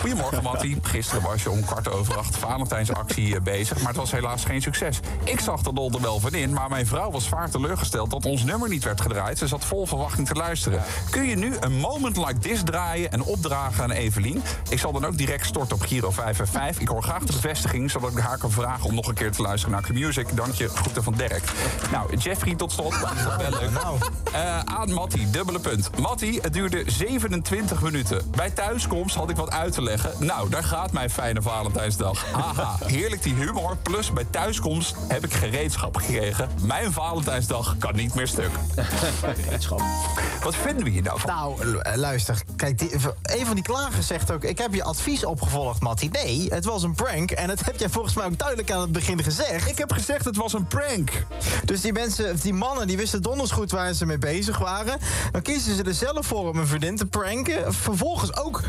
Goedemorgen Mattie. Gisteren was je om kwart over acht Valentijnsactie eh, bezig, maar het was helaas geen succes. Ik zag de lol er wel van in, maar mijn vrouw was zwaar teleurgesteld dat ons nummer niet werd gedraaid. Ze zat vol verwachting te luisteren. Kun je nu een moment like this draaien en opdragen aan Evelien? Ik zal dan ook direct storten op Giro 555. Ik hoor graag de bevestiging, zodat ik haar kan vragen om nog een keer te luisteren naar Q-Music. Dank je, groeten van Dirk. Nou, Jeffrey tot slot. Dat is wel leuk. Eh, aan Mattie, dubbele punt. Mattie, het duurde 27 minuten. Bij thuiskomst had ik wat uit te leggen. Nou, daar gaat mijn fijne Valentijnsdag. Haha, heerlijk die humor. Plus bij thuiskomst heb ik gereedschap gekregen. Mijn Valentijnsdag kan niet meer stuk. Gereedschap. Wat vinden we hier nou van?
Nou, eh, luister. Kijk, die, een van die klagers zegt ook... ik heb je advies opgevolgd, Mattie. Nee, het was een prank. En dat heb jij volgens mij ook duidelijk aan het begin gezegd.
Ik heb gezegd het was een prank.
Dus die mensen, die mannen, die wisten donders goed waar ze mee bezig waren. Dan kiezen ze er zelf voor om een vriendin te pranken. Vervolgens ook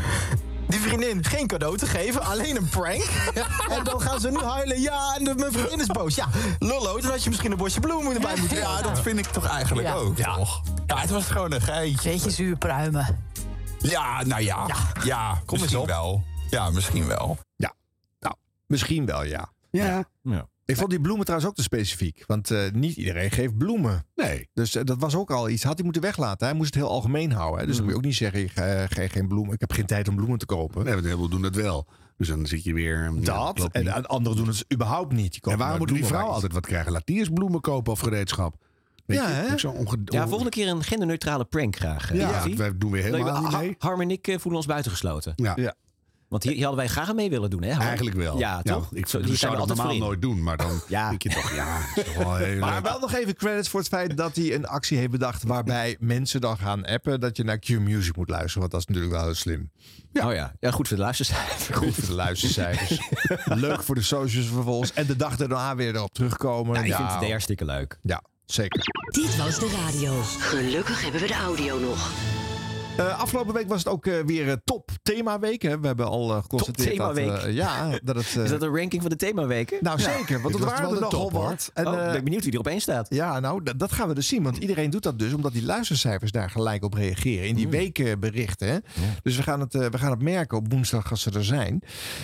die vriendin geen cadeau te geven, alleen een prank. En dan gaan ze nu huilen. Ja, en de, mijn vriendin is boos. Ja, lullo, dan had je misschien een bosje bloemen erbij moeten
Ja,
halen.
dat vind ik toch eigenlijk
Ja.
ook, toch? Ja, het was gewoon een geitje.
Beetje zuurpruimen.
Ja, nou ja. Ja,
Kom eens
misschien
op.
wel. Ja, misschien wel.
Ja, nou, misschien wel, ja.
Ja.
Ik vond die bloemen trouwens ook te specifiek. Want eh, niet iedereen geeft bloemen.
Nee.
Dus eh, dat was ook al iets. Had hij moeten weglaten. Hij moest het heel algemeen houden. Hè? Dus dan moet je ook niet zeggen, ik eh, geef geen bloemen. Ik heb geen tijd om bloemen te kopen.
Nee, want heel veel doen dat wel. Dus dan zit je weer...
Dat. en, en anderen doen het überhaupt niet. Die
En waarom moet die vrouw altijd wat krijgen? Laat die eens bloemen kopen of gereedschap. Weet
Ja,
je?
hè?
Ik zo onge-
Ja, volgende keer een genderneutrale prank graag.
Ja, wij doen weer helemaal niet mee.
Harm en ik voelen ons buitengesloten.
Ja.
Ja.
Want hier, hier hadden wij graag aan mee willen doen, hè?
Eigenlijk wel.
Ja, toch?
ik
Zo,
zou
zijn we
dat
altijd
normaal nooit doen, maar dan
Ja.
denk je toch, ja, is toch wel heel
Maar
leuk.
wel nog even credits voor het feit dat hij een actie heeft bedacht waarbij mensen dan gaan appen dat je naar Q-Music moet luisteren. Want dat is natuurlijk wel heel slim.
Oh ja. ja, goed voor de luistercijfers.
Goed voor de luistercijfers. Leuk voor de socials vervolgens. En de dag daarna weer erop terugkomen.
Ja, ik vind het hartstikke leuk.
Ja, zeker.
Dit was de radio.
Gelukkig hebben we de audio nog.
Eh, afgelopen week was het ook eh, weer eh, top themaweek. Hè. We hebben al eh, geconstateerd dat,
themaweek?
eh, ja, dat het...
Is dat een ranking van de themaweken?
Nou zeker, want het waren
wel
er
de
nogal
top,
wat. En,
oh,
eh,
ben ik benieuwd wie er op één staat.
Ja, nou, dat, dat gaan we dus zien. Want iedereen doet dat dus omdat die luistercijfers daar gelijk op reageren. In die wekenberichten. Hè? Dus we gaan, het, we gaan het merken op woensdag als ze er zijn.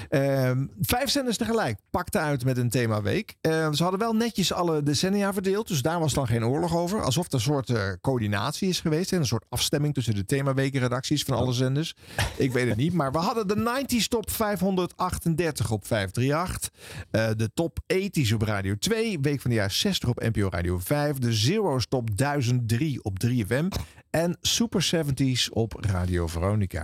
Ehm, vijf zenders tegelijk pakten uit met een themaweek. Eh, ze hadden wel netjes alle decennia verdeeld. Dus daar was dan geen oorlog over. Alsof er een soort eh, coördinatie is geweest. En een soort afstemming tussen de themawekenredacties van alle zenders. Ik weet het niet. Maar we hadden de 90s top 538 op 538. Eh, de top 80s op Radio 2. Week van de jaar 60 op NPO Radio 5. De Zero's top 1003 op 3FM. En Super 70s op Radio Veronica.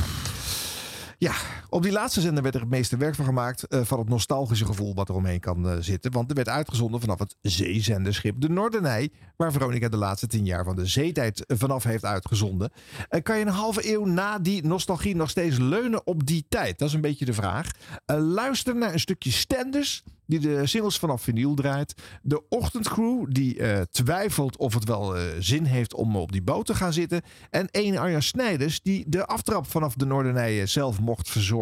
Ja, op die laatste zender werd er het meeste werk van gemaakt. eh, van het nostalgische gevoel wat er omheen kan eh, zitten. Want er werd uitgezonden vanaf het zeezenderschip de Noordernij. Waar Veronica de laatste tien jaar van de zeetijd eh, vanaf heeft uitgezonden. Kan je een halve eeuw na die nostalgie nog steeds leunen op die tijd? Dat is een beetje de vraag. Luister naar een stukje Stenders. Die de singles vanaf vinyl draait. De ochtendcrew die twijfelt of het wel zin heeft om op die boot te gaan zitten. En één Arjan Snijders die de aftrap vanaf de Noordernijen zelf mocht verzorgen.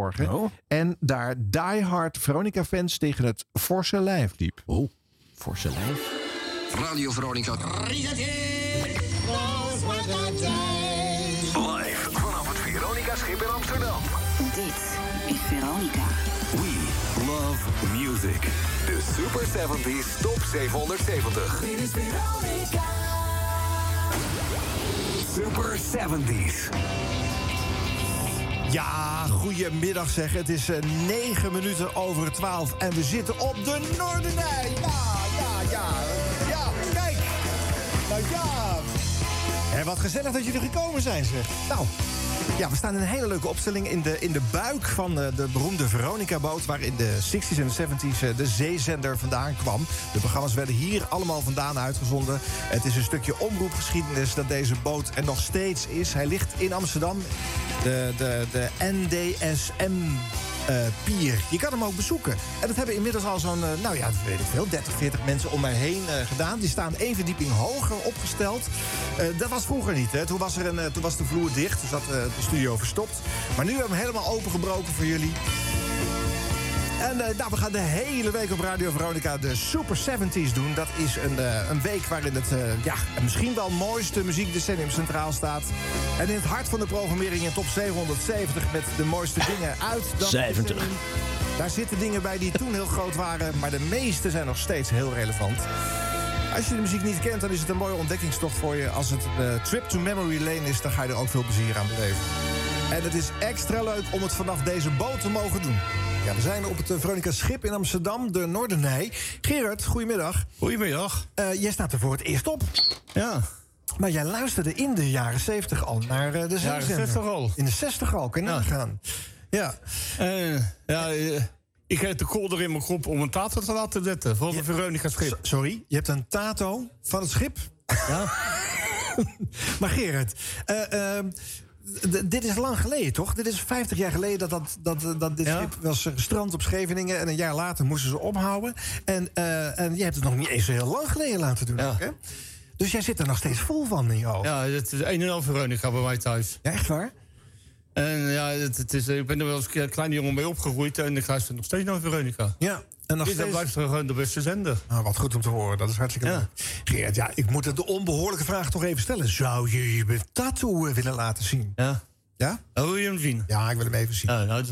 En daar diehard Veronica fans tegen het forse lijf liep.
Oh, forse lijf?
Radio Veronica.
Live vanaf het Veronica-schip in Amsterdam.
Dit is Veronica.
We love music. De Super 70s Top 770.
Dit is Veronica.
Super 70s.
Ja, goedemiddag zeg. Het is eh, negen minuten over twaalf en we zitten op de Noordernij. Ja, ja, ja. Ja, kijk. Nou ja. En wat gezellig dat jullie gekomen zijn, zeg. Nou, ja, we staan in een hele leuke opstelling in de, in de buik van eh, de beroemde Veronica-boot... waar in de 60s en 70s eh, de zeezender vandaan kwam. De programma's werden hier allemaal vandaan uitgezonden. Het is een stukje omroepgeschiedenis dat deze boot er nog steeds is. Hij ligt in Amsterdam, de, de, de NDSM... eh, pier. Je kan hem ook bezoeken. En dat hebben inmiddels al zo'n, eh, nou ja, dat weet ik veel, 30, 40 mensen om mij heen eh, gedaan. Die staan één verdieping hoger opgesteld. Dat was vroeger niet. Hè. Toen, was er een, toen was de vloer dicht, dus dat de studio verstopt. Maar nu hebben we hem helemaal opengebroken voor jullie. En eh, nou, we gaan de hele week op Radio Veronica de Super 70s doen. Dat is een, eh, een week waarin het eh, ja, misschien wel mooiste muziekdecennium centraal staat. En in het hart van de programmering in top 770 met de mooiste dingen uit dat
70.
decennium. Daar zitten dingen bij die toen heel groot waren, maar de meeste zijn nog steeds heel relevant. Als je de muziek niet kent, dan is het een mooie ontdekkingstocht voor je. Als het een trip to memory lane is, dan ga je er ook veel plezier aan beleven. En het is extra leuk om het vanaf deze boot te mogen doen. Ja, we zijn op het eh, Veronica Schip in Amsterdam, de Noordernij. Gerard, goedemiddag.
Goedemiddag.
Eh, jij staat er voor het eerst op.
Ja.
Maar jij luisterde in de jaren 70 al naar eh, de
Jaren. 60 al.
In de 60 al, kan je nagaan. Ja.
Eh, ja, eh, ik heb de kolder in mijn kop om een tato te laten zetten voor de Veronica schip.
Sorry, je hebt een tato van het schip?
Ja.
maar Gerard, eh, ehm, dit is lang geleden, toch? Dit is 50 jaar geleden dat, dat, dat, dat dit schip was eh, gestrand op Scheveningen. En een jaar later moesten ze ophouden. En, eh, en jij hebt het nog niet eens zo heel lang geleden laten doen. ook, Hè? Dus jij zit er nog steeds vol van in je.
Ja, het is een en al bij mij thuis.
Ja, echt waar?
En ja, het, het is, ik ben er wel een kleine jongen mee opgegroeid en ik luister nog steeds naar Veronica.
Ja, en nog steeds...
blijft gewoon de beste zender.
Nou, wat goed om te horen. Dat is hartstikke leuk. Gerard, ja, ik moet de onbehoorlijke vraag toch even stellen. Zou je je tattoo eh, willen laten zien?
Ja.
Ja?
wil je hem zien?
Ja, ik wil hem even zien.
Ja, nou,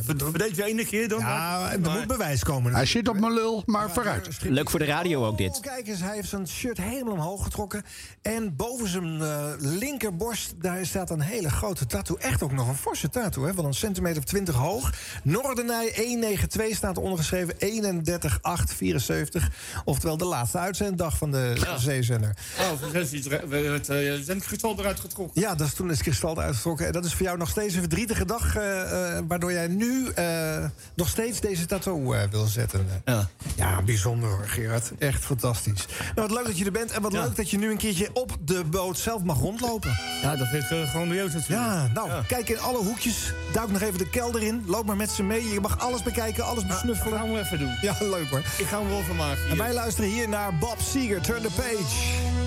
je ene keer dan?
Ja, er moet bewijs komen.
Hij zit op mijn lul, maar vooruit.
Leuk voor de radio ook dit.
Oh, kijk eens, hij heeft zijn shirt helemaal omhoog getrokken. En boven zijn eh, linkerborst, daar staat een hele grote tattoo. Echt ook nog een forse tattoo, hè? Wel een centimeter of 20 hoog. Noordenij 192 staat ondergeschreven. 31874. Oftewel de laatste uitzenddag van de
Ja.
zeezender.
Oh, het uh, zendkristal eruit getrokken.
Ja, dat is toen is het kristal eruit getrokken. En dat is voor jou nog
deze verdrietige dag... eh, eh, waardoor jij nu eh, nog steeds deze tattoo wil zetten.
Ja.
ja, bijzonder hoor, Gerard. Echt fantastisch. Nou, wat leuk dat je er bent. En wat leuk dat je nu een keertje op de boot zelf mag rondlopen.
Ja, dat vind ik eh, grandioos natuurlijk.
Ja, nou, kijk in alle hoekjes. Duik nog even de kelder in. Loop maar met ze mee. Je mag alles bekijken, alles besnuffelen.
Dat gaan we even doen.
Ja, leuk hoor.
Ik ga hem wel van maken.
En wij luisteren hier naar Bob Seger, Turn the Page.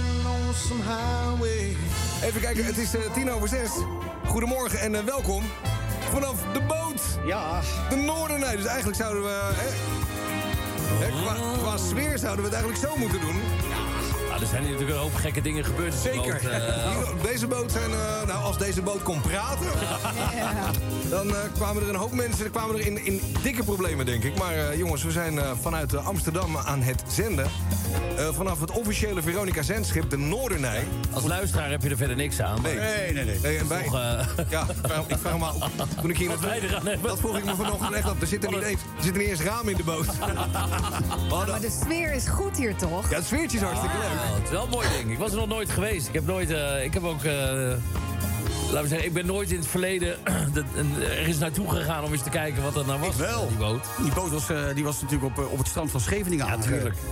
Even kijken, het is eh, tien over zes. Goedemorgen en eh, welkom vanaf de boot.
Ja.
De Noordernij. Dus eigenlijk zouden we... hè, hè, qua, qua sfeer zouden we het eigenlijk zo moeten doen.
Nou, er zijn hier natuurlijk een hoop gekke dingen gebeurd. op
Zeker.
boot, eh.
Hier op deze boot zijn... eh, nou, als deze boot kon praten... dan eh, kwamen er een hoop mensen er kwamen er in, in dikke problemen, denk ik. Maar eh, jongens, we zijn eh, vanuit Amsterdam aan het zenden. Eh, vanaf het officiële Veronica Zendschip, de Noordernij.
Als luisteraar heb je er verder niks aan.
Nee, nee, nee. nee. en wij,
Toch,
ja, ik vraag, me af. Toen ik hier
Wat wij eraan hebben.
Dat vroeg ik me vanochtend echt af. Er zitten niet eens, er zitten niet eens ramen in de boot.
Maar de sfeer is goed hier toch?
ja, het sfeertje is hartstikke leuk.
Het is wel een mooi ding. Ik was er nog nooit geweest. Ik heb nooit. eh, ik heb ook. eh, laten we zeggen, ik ben nooit in het verleden de- een- ergens naartoe gegaan om eens te kijken wat dat nou was.
wel.
Die boot.
Die boot was, eh, die was natuurlijk op, eh, op het strand van Scheveningen
Ja,
aan.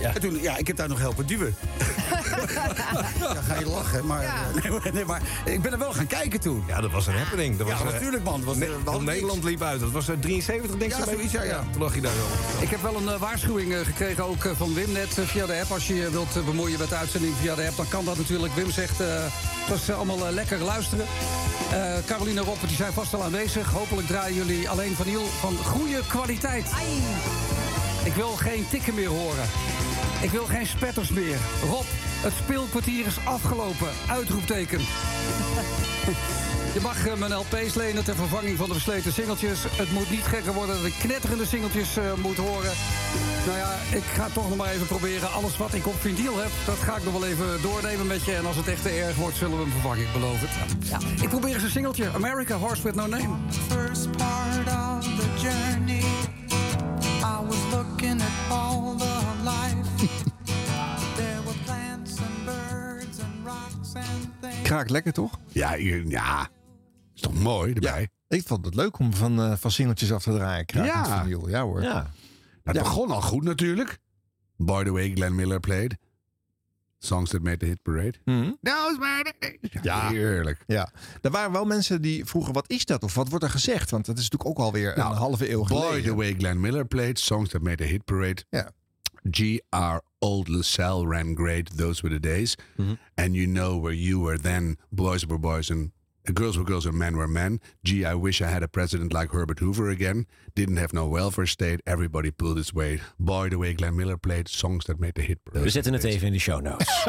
ja.
En toen, ja, ik heb daar nog helpen duwen. ja, ga je lachen. Maar, eh, nee, maar- nee, maar ik ben er wel gaan kijken toen.
Ja, dat was een happening. Dat
Ja,
was, eh,
natuurlijk, man. Dat was,
Ne- Nederland liep uit. Dat was eh, 73, denk ik.
Ja, zoiets, ja, ja.
Toen lag je daar wel.
Ik heb wel een waarschuwing gekregen, ook van Wim net via de app. Als je je wilt bemoeien met de uitzending via de app, dan kan dat natuurlijk. Wim zegt, eh het was eh, allemaal lekker luisteren. Eh Caroline Roppe, die zijn vast al aanwezig. Hopelijk draaien jullie alleen vanil van goede kwaliteit. Ik wil geen tikken meer horen. Ik wil geen spetters meer. Rob, het speelkwartier is afgelopen. Uitroepteken. Je mag eh, mijn LP's lenen ter vervanging van de versleten singeltjes. Het moet niet gekker worden dat ik knetterende singeltjes eh, moet horen. Nou ja, ik ga toch nog maar even proberen. Alles wat ik op vinyl heb, dat ga ik nog wel even doornemen met je. En als het echt te erg wordt, zullen we hem vervangen, ik beloof het. Ja, ik probeer eens een singeltje. America, Horse with No Name.
First part of the journey, I was looking at all the life. there were plants and birds and rocks and things.
Kraak lekker, toch?
Ja, ja. Is toch mooi erbij?
Ik vond het leuk om van, eh van singeltjes af te draaien.
Ja.
vinyl. Ja hoor.
Ja. Het
Ja.
begon al goed natuurlijk. By the way, Glenn Miller played. Songs that made the hit parade.
Mhm.
Dat is maar...
Ja,
heerlijk.
Ja, er waren wel mensen die vroegen: wat is dat of wat wordt er gezegd? Want dat is natuurlijk ook alweer
Nou,
een halve eeuw
By
geleden.
the way, Glenn Miller played. Songs that made the hit parade.
Ja.
G.R. Old LaSalle ran great. Those were the days. And you know where you were then. Boys were boys and girls were girls and men were men. Gee, I wish I had a president like Herbert Hoover again. Didn't have no welfare state. Everybody pulled its weight. By the way, Glenn Miller played songs that made the hit parade.
We zetten het even in de show notes.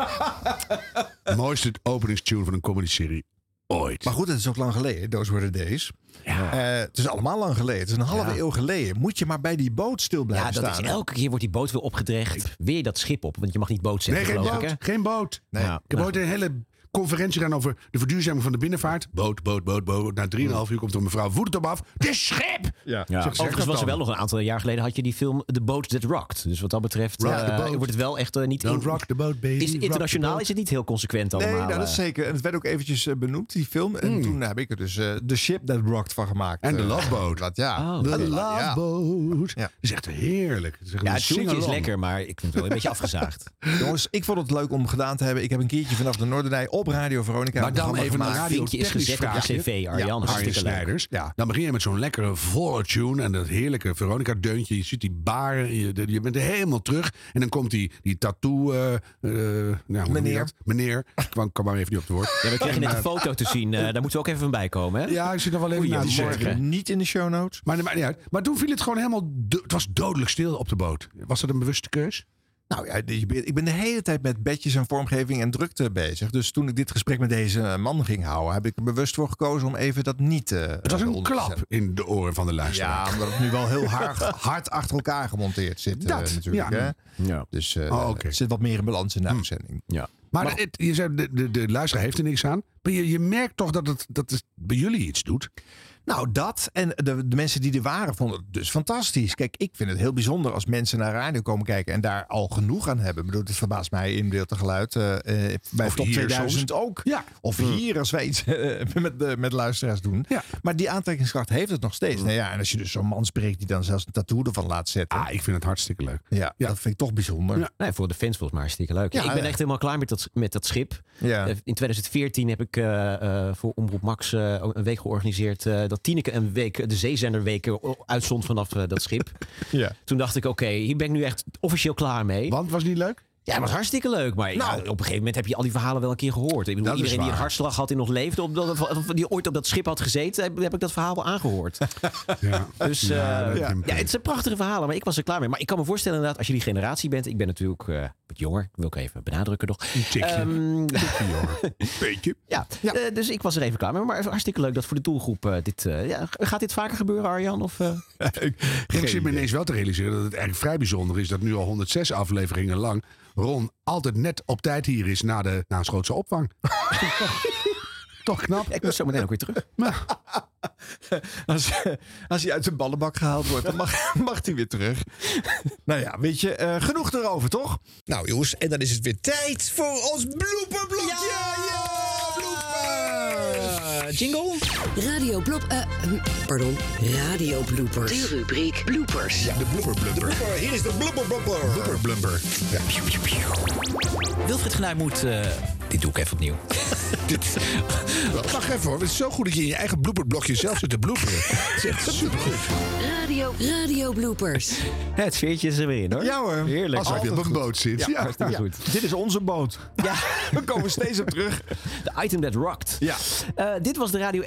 Mooiste openingstune van een comedy-serie ooit.
Maar goed, het is ook lang geleden. Those were the days. Eh, het is allemaal lang geleden. Het is een halve
Ja.
eeuw geleden. Moet je maar bij die boot stil
Ja,
blijven
dat
staan.
is elke keer wordt die boot weer opgedrecht. Weer dat schip op, want je mag niet boot
Nee,
zetten,
geen
geloof
boot. Geen boot.
Nee.
Ik heb
Nou.
ooit een hele conferentie gedaan over de verduurzaming van de binnenvaart. Boot, boot, boot, boot. Na 3,5 uur komt er een mevrouw voet op af. Is schip!
Ja.
Ja.
Zeg,
Overigens was er wel nog een aantal jaar geleden had je die film The Boat That Rocked. Dus wat dat betreft eh,
the boat.
wordt het wel echt eh, niet...
Don't rock the boat, baby.
Is, internationaal
the boat.
is het niet heel consequent allemaal.
Nee, nou, dat is
eh.
zeker. En het werd ook eventjes benoemd, die film. En
Hmm.
toen heb ik er dus eh The Ship That Rocked van gemaakt.
En de Love Boat.
Wat, ja.
Oh.
De
Ja.
Love Boat. Dat is echt heerlijk. Is echt
Ja, het toertje is lekker, maar ik vind het wel een beetje afgezaagd.
Jongens, ik vond het leuk om gedaan te hebben. Ik heb een keertje vanaf de Noordernij op Radio Veronica.
Maar dan even een
Vinkje is gezet op de cv, Arjan.
Ja, Arjen
Hartstikke leuk.
Snijders. Dan begin je met zo'n lekkere volle tune en dat heerlijke Veronica-deuntje. Je ziet die baren, je, je bent er helemaal terug. En dan komt die, die tattoo... eh, eh, nou, je
Meneer.
Meneer. Ik kwam, kwam maar even niet op het woord.
Ja, we kregen net
En,
een
eh,
foto te zien. eh, daar moeten we ook even van bij komen, hè?
Ja, ik zit er wel even zeggen.
Niet in de show notes.
Maar niet uit. Maar toen viel het gewoon helemaal... Het was dodelijk stil op de boot. Was dat een bewuste keus?
Nou ja, ik ben de hele tijd met bedjes en vormgeving en drukte bezig. Dus toen ik dit gesprek met deze man ging houden, heb ik er bewust voor gekozen om even dat niet. eh,
Het was een klap in de oren van de luisteraar.
Ja, omdat het nu wel heel hard, hard achter elkaar gemonteerd zit. eh,
Dat,
natuurlijk.
ja.
Hè?
Ja.
Dus
Oh,
er zit wat meer in balans in de uitzending.
Ja.
Maar, het, je zei, de, de, de luisteraar heeft er niks aan. Maar je, je merkt toch dat het, dat het bij jullie iets doet.
Nou, dat. En de, de mensen die er waren vonden het dus fantastisch. Kijk, ik vind het heel bijzonder als mensen naar radio komen kijken en daar al genoeg aan hebben. Ik bedoel, het verbaast mij in beeld te geluid. eh, eh, bij
Of
Top
hier
2000
soms.
ook. Of hier als wij iets eh, met, de, met luisteraars doen. Maar die aantrekkingskracht heeft het nog steeds. Nou ja, en als je dus zo'n man spreekt die dan zelfs een tattoo ervan laat zetten.
Ah, ik vind het hartstikke leuk.
Ja, dat vind ik toch bijzonder.
Nee, voor de fans volgens mij hartstikke leuk.
Ja,
ik ben
ja.
echt helemaal klaar met dat, met dat schip.
Ja.
In 2014 heb ik eh, eh, voor Omroep Max een week georganiseerd... eh, dat Tineke een week de zeezenderweken uitzond vanaf eh, dat schip.
Ja.
Toen dacht ik, oké, hier ben ik nu echt officieel klaar mee.
Want was niet leuk?
Ja, het was hartstikke leuk. Maar ja,
Nou.
op een gegeven moment heb je al die verhalen wel een keer gehoord. Ik bedoel, iedereen die een hartslag had en nog leefde... Op dat, of die ooit op dat schip had gezeten... heb, heb ik dat verhaal wel aangehoord.
Ja.
Dus
Ja, je
ja. het zijn prachtige verhalen, maar ik was er klaar mee. Maar ik kan me voorstellen inderdaad, als je die generatie bent... Ik ben natuurlijk eh, wat jonger, wil ik even benadrukken nog.
Een.
Ehm,
Beetje.
ja, eh, dus ik was er even klaar mee. Maar hartstikke leuk dat voor de doelgroep eh, dit... eh, ja, gaat dit vaker gebeuren, Arjan? Of, eh?
Ik zit me ineens wel te realiseren dat het eigenlijk vrij bijzonder is dat nu al 106 afleveringen lang Ron altijd net op tijd hier is na de naschootse opvang. Toch knap.
Ik was zo meteen ook weer terug.
Als, als hij uit zijn ballenbak gehaald wordt, dan mag, mag hij weer terug. nou ja, weet je, eh, genoeg erover, toch? Nou jongens, en dan is het weer tijd voor ons blooperblokje. Ja!
Jingle?
Radio Blop... eh, hm, pardon, Radio Bloopers.
De rubriek bloopers.
De blubber blubber.
Hier is de blooper blooper.
Blubber blubber. Ja.
Wilfried Genuij moet... eh, dit doe ik even opnieuw.
Wacht even hoor, het is zo goed dat je in je eigen blooperblokje zelf zit te bloeperen. Het is echt supergoed.
Radio.
Radio Bloopers.
Het sfeertje is er weer in, hoor.
Ja hoor.
Heerlijk.
Alsof je op een boot zit. Ja.
Ja,
goed.
dit is onze boot.
Ja.
We komen steeds op terug.
De item that rocked.
Ja.
Eh, dit was de radio.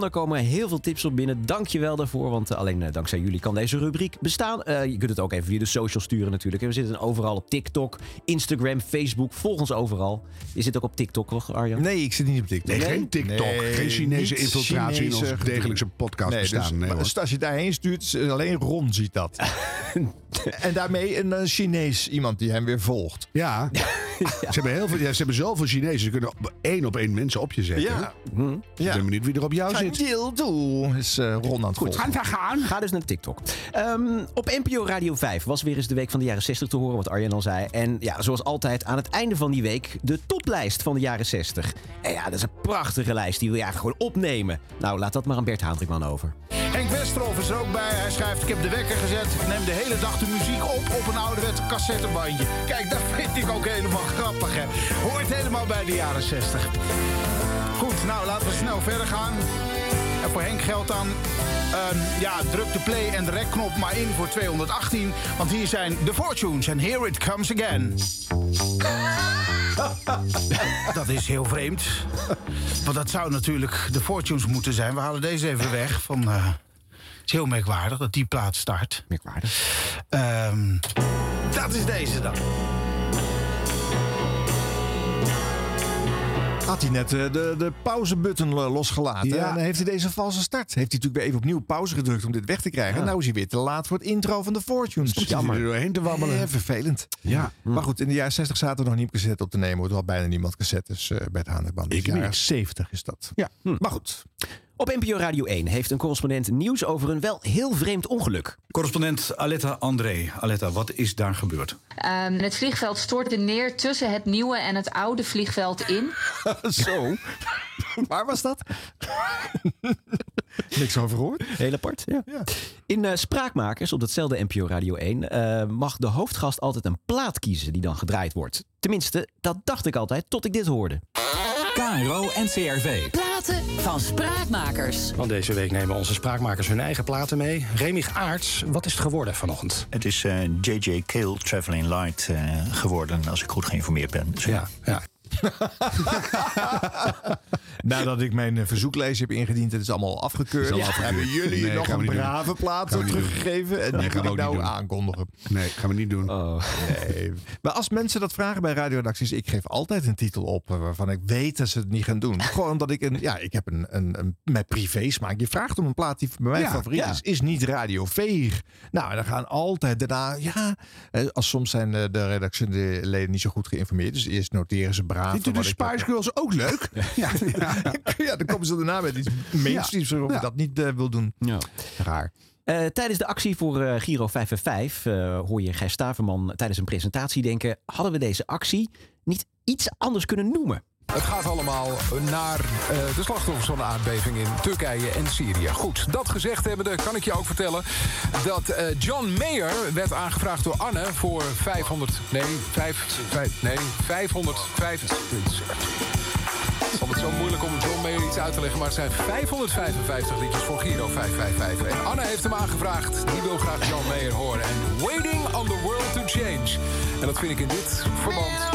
Daar komen heel veel tips op binnen. Dank je wel daarvoor, want eh, alleen eh, dankzij jullie kan deze rubriek bestaan. Eh, je kunt het ook even via de social sturen natuurlijk. En we zitten overal op TikTok, Instagram, Facebook. Volg ons overal. Je zit ook op TikTok, toch Arjan?
Nee, ik zit niet op TikTok.
Nee, geen TikTok.
Nee,
geen Chinese infiltratie in ons degelijkse podcast
Nee,
bestaan.
dus,
nee,
maar
hoor.
als je daarheen stuurt, alleen Ron ziet dat. en daarmee een eh, Chinees iemand die hem weer volgt.
Ja. Ze, hebben heel veel, ja, ze hebben zoveel Chinezen. Ze kunnen één op één mensen op je zetten.
Ja.
Ik ben benieuwd wie er op jou zit.
Deal do is eh, Ron aan het
Goed,
volgen.
gaan. Ga dus naar TikTok. Ehm, op NPO Radio 5 was weer eens de week van de jaren 60 te horen, wat Arjan al zei. En ja, zoals altijd aan het einde van die week de toplijst van de jaren 60. En ja, dat is een prachtige lijst, die wil je eigenlijk gewoon opnemen. Nou, laat dat maar aan Bert Haandrikman over.
Henk Westerhof is er ook bij. Hij schrijft, ik heb de wekker gezet. Ik neem de hele dag de muziek op op een ouderwetse cassettebandje. Kijk, dat vind ik ook helemaal grappig, hè. Hoort helemaal bij de jaren 60. Goed, nou, laten we snel verder gaan. En voor Henk geldt dan... ehm, ja, druk de play en de rec-knop maar in voor 218. Want hier zijn de Fortunes en Here It Comes Again. Dat is heel vreemd. Want dat zou natuurlijk de Fortunes moeten zijn. We halen deze even weg. Van, eh, het is heel merkwaardig dat die plaat start.
Merkwaardig.
Ehm, dat is deze dan.
Had hij net eh, de, de pauzebutton eh, losgelaten.
Ja.
En dan heeft hij deze valse start. Heeft hij natuurlijk weer even opnieuw pauze gedrukt om dit weg te krijgen. En nou is hij weer te laat voor het intro van de Fortunes.
Zit hij er doorheen te wabbelen.
Vervelend.
Ja.
Maar goed, in de jaren 60 zaten we nog niet op cassette op te nemen. Er had bijna niemand cassettes uh, bij het Hanerband.
Ik
de jaren
niet.
70 is dat.
Ja.
Maar goed.
Op NPO Radio 1 heeft een correspondent nieuws over een wel heel vreemd ongeluk.
Correspondent Aletta André. Aletta, wat is daar gebeurd?
Um, het vliegveld stortte neer tussen het nieuwe en het oude vliegveld in.
Zo. Waar was dat? Niks over gehoord.
Heel apart, ja. In uh, Spraakmakers op datzelfde NPO Radio 1 uh, mag de hoofdgast altijd een plaat kiezen die dan gedraaid wordt. Tenminste, dat dacht ik altijd tot ik dit hoorde.
KRO NCRV.
Platen van Spraakmakers.
Want deze week nemen onze spraakmakers hun eigen platen mee. Remig Aarts, wat is het geworden vanochtend?
Het is uh, J.J. Kale Traveling Light uh, geworden, als ik goed geïnformeerd ben. Dus
ja, ja.
Nadat ik mijn verzoeklijst heb ingediend, het is allemaal afgekeurd.
Is allemaal afgekeurd.
Hebben jullie
Nee,
nog een brave plaat teruggegeven? En die
we
ik nou
doen.
aankondigen.
Nee, gaan we niet doen.
Nee. Maar als mensen dat vragen bij radioredacties, ik geef altijd een titel op eh, waarvan ik weet dat ze het niet gaan doen. Gewoon omdat ik een, ja, ik heb een, een, een met privé smaak. Je vraagt om een plaat die bij mij
Ja,
favoriet
ja.
is, is niet radioveeg. Nou, en dan gaan altijd daarna, ja, eh, als soms zijn eh, de redactieleden niet zo goed geïnformeerd. Dus eerst noteren ze braaf paragraaf.
Vindt u de Spice Girls ook leuk? ja,
ja, dan komen ze daarna met iets mainstreams waarop je dat niet eh, wil doen.
Ja.
Raar.
Eh, tijdens de actie voor eh, Giro 555 eh, hoor je Gijs Staverman tijdens een presentatie denken... hadden we deze actie niet iets anders kunnen noemen?
Het gaat allemaal naar eh, de slachtoffers van de aardbeving in Turkije en Syrië. Goed, dat gezegd hebbende kan ik je ook vertellen dat eh, John Mayer werd aangevraagd door Anne voor 500... Nee, 5... 5 nee, 505... Het is altijd zo moeilijk om John Mayer iets uit te leggen, maar het zijn 555 liedjes voor Giro 555. En Anne heeft hem aangevraagd. Die wil graag John Mayer horen. En Waiting on the World to Change. En dat vind ik in dit verband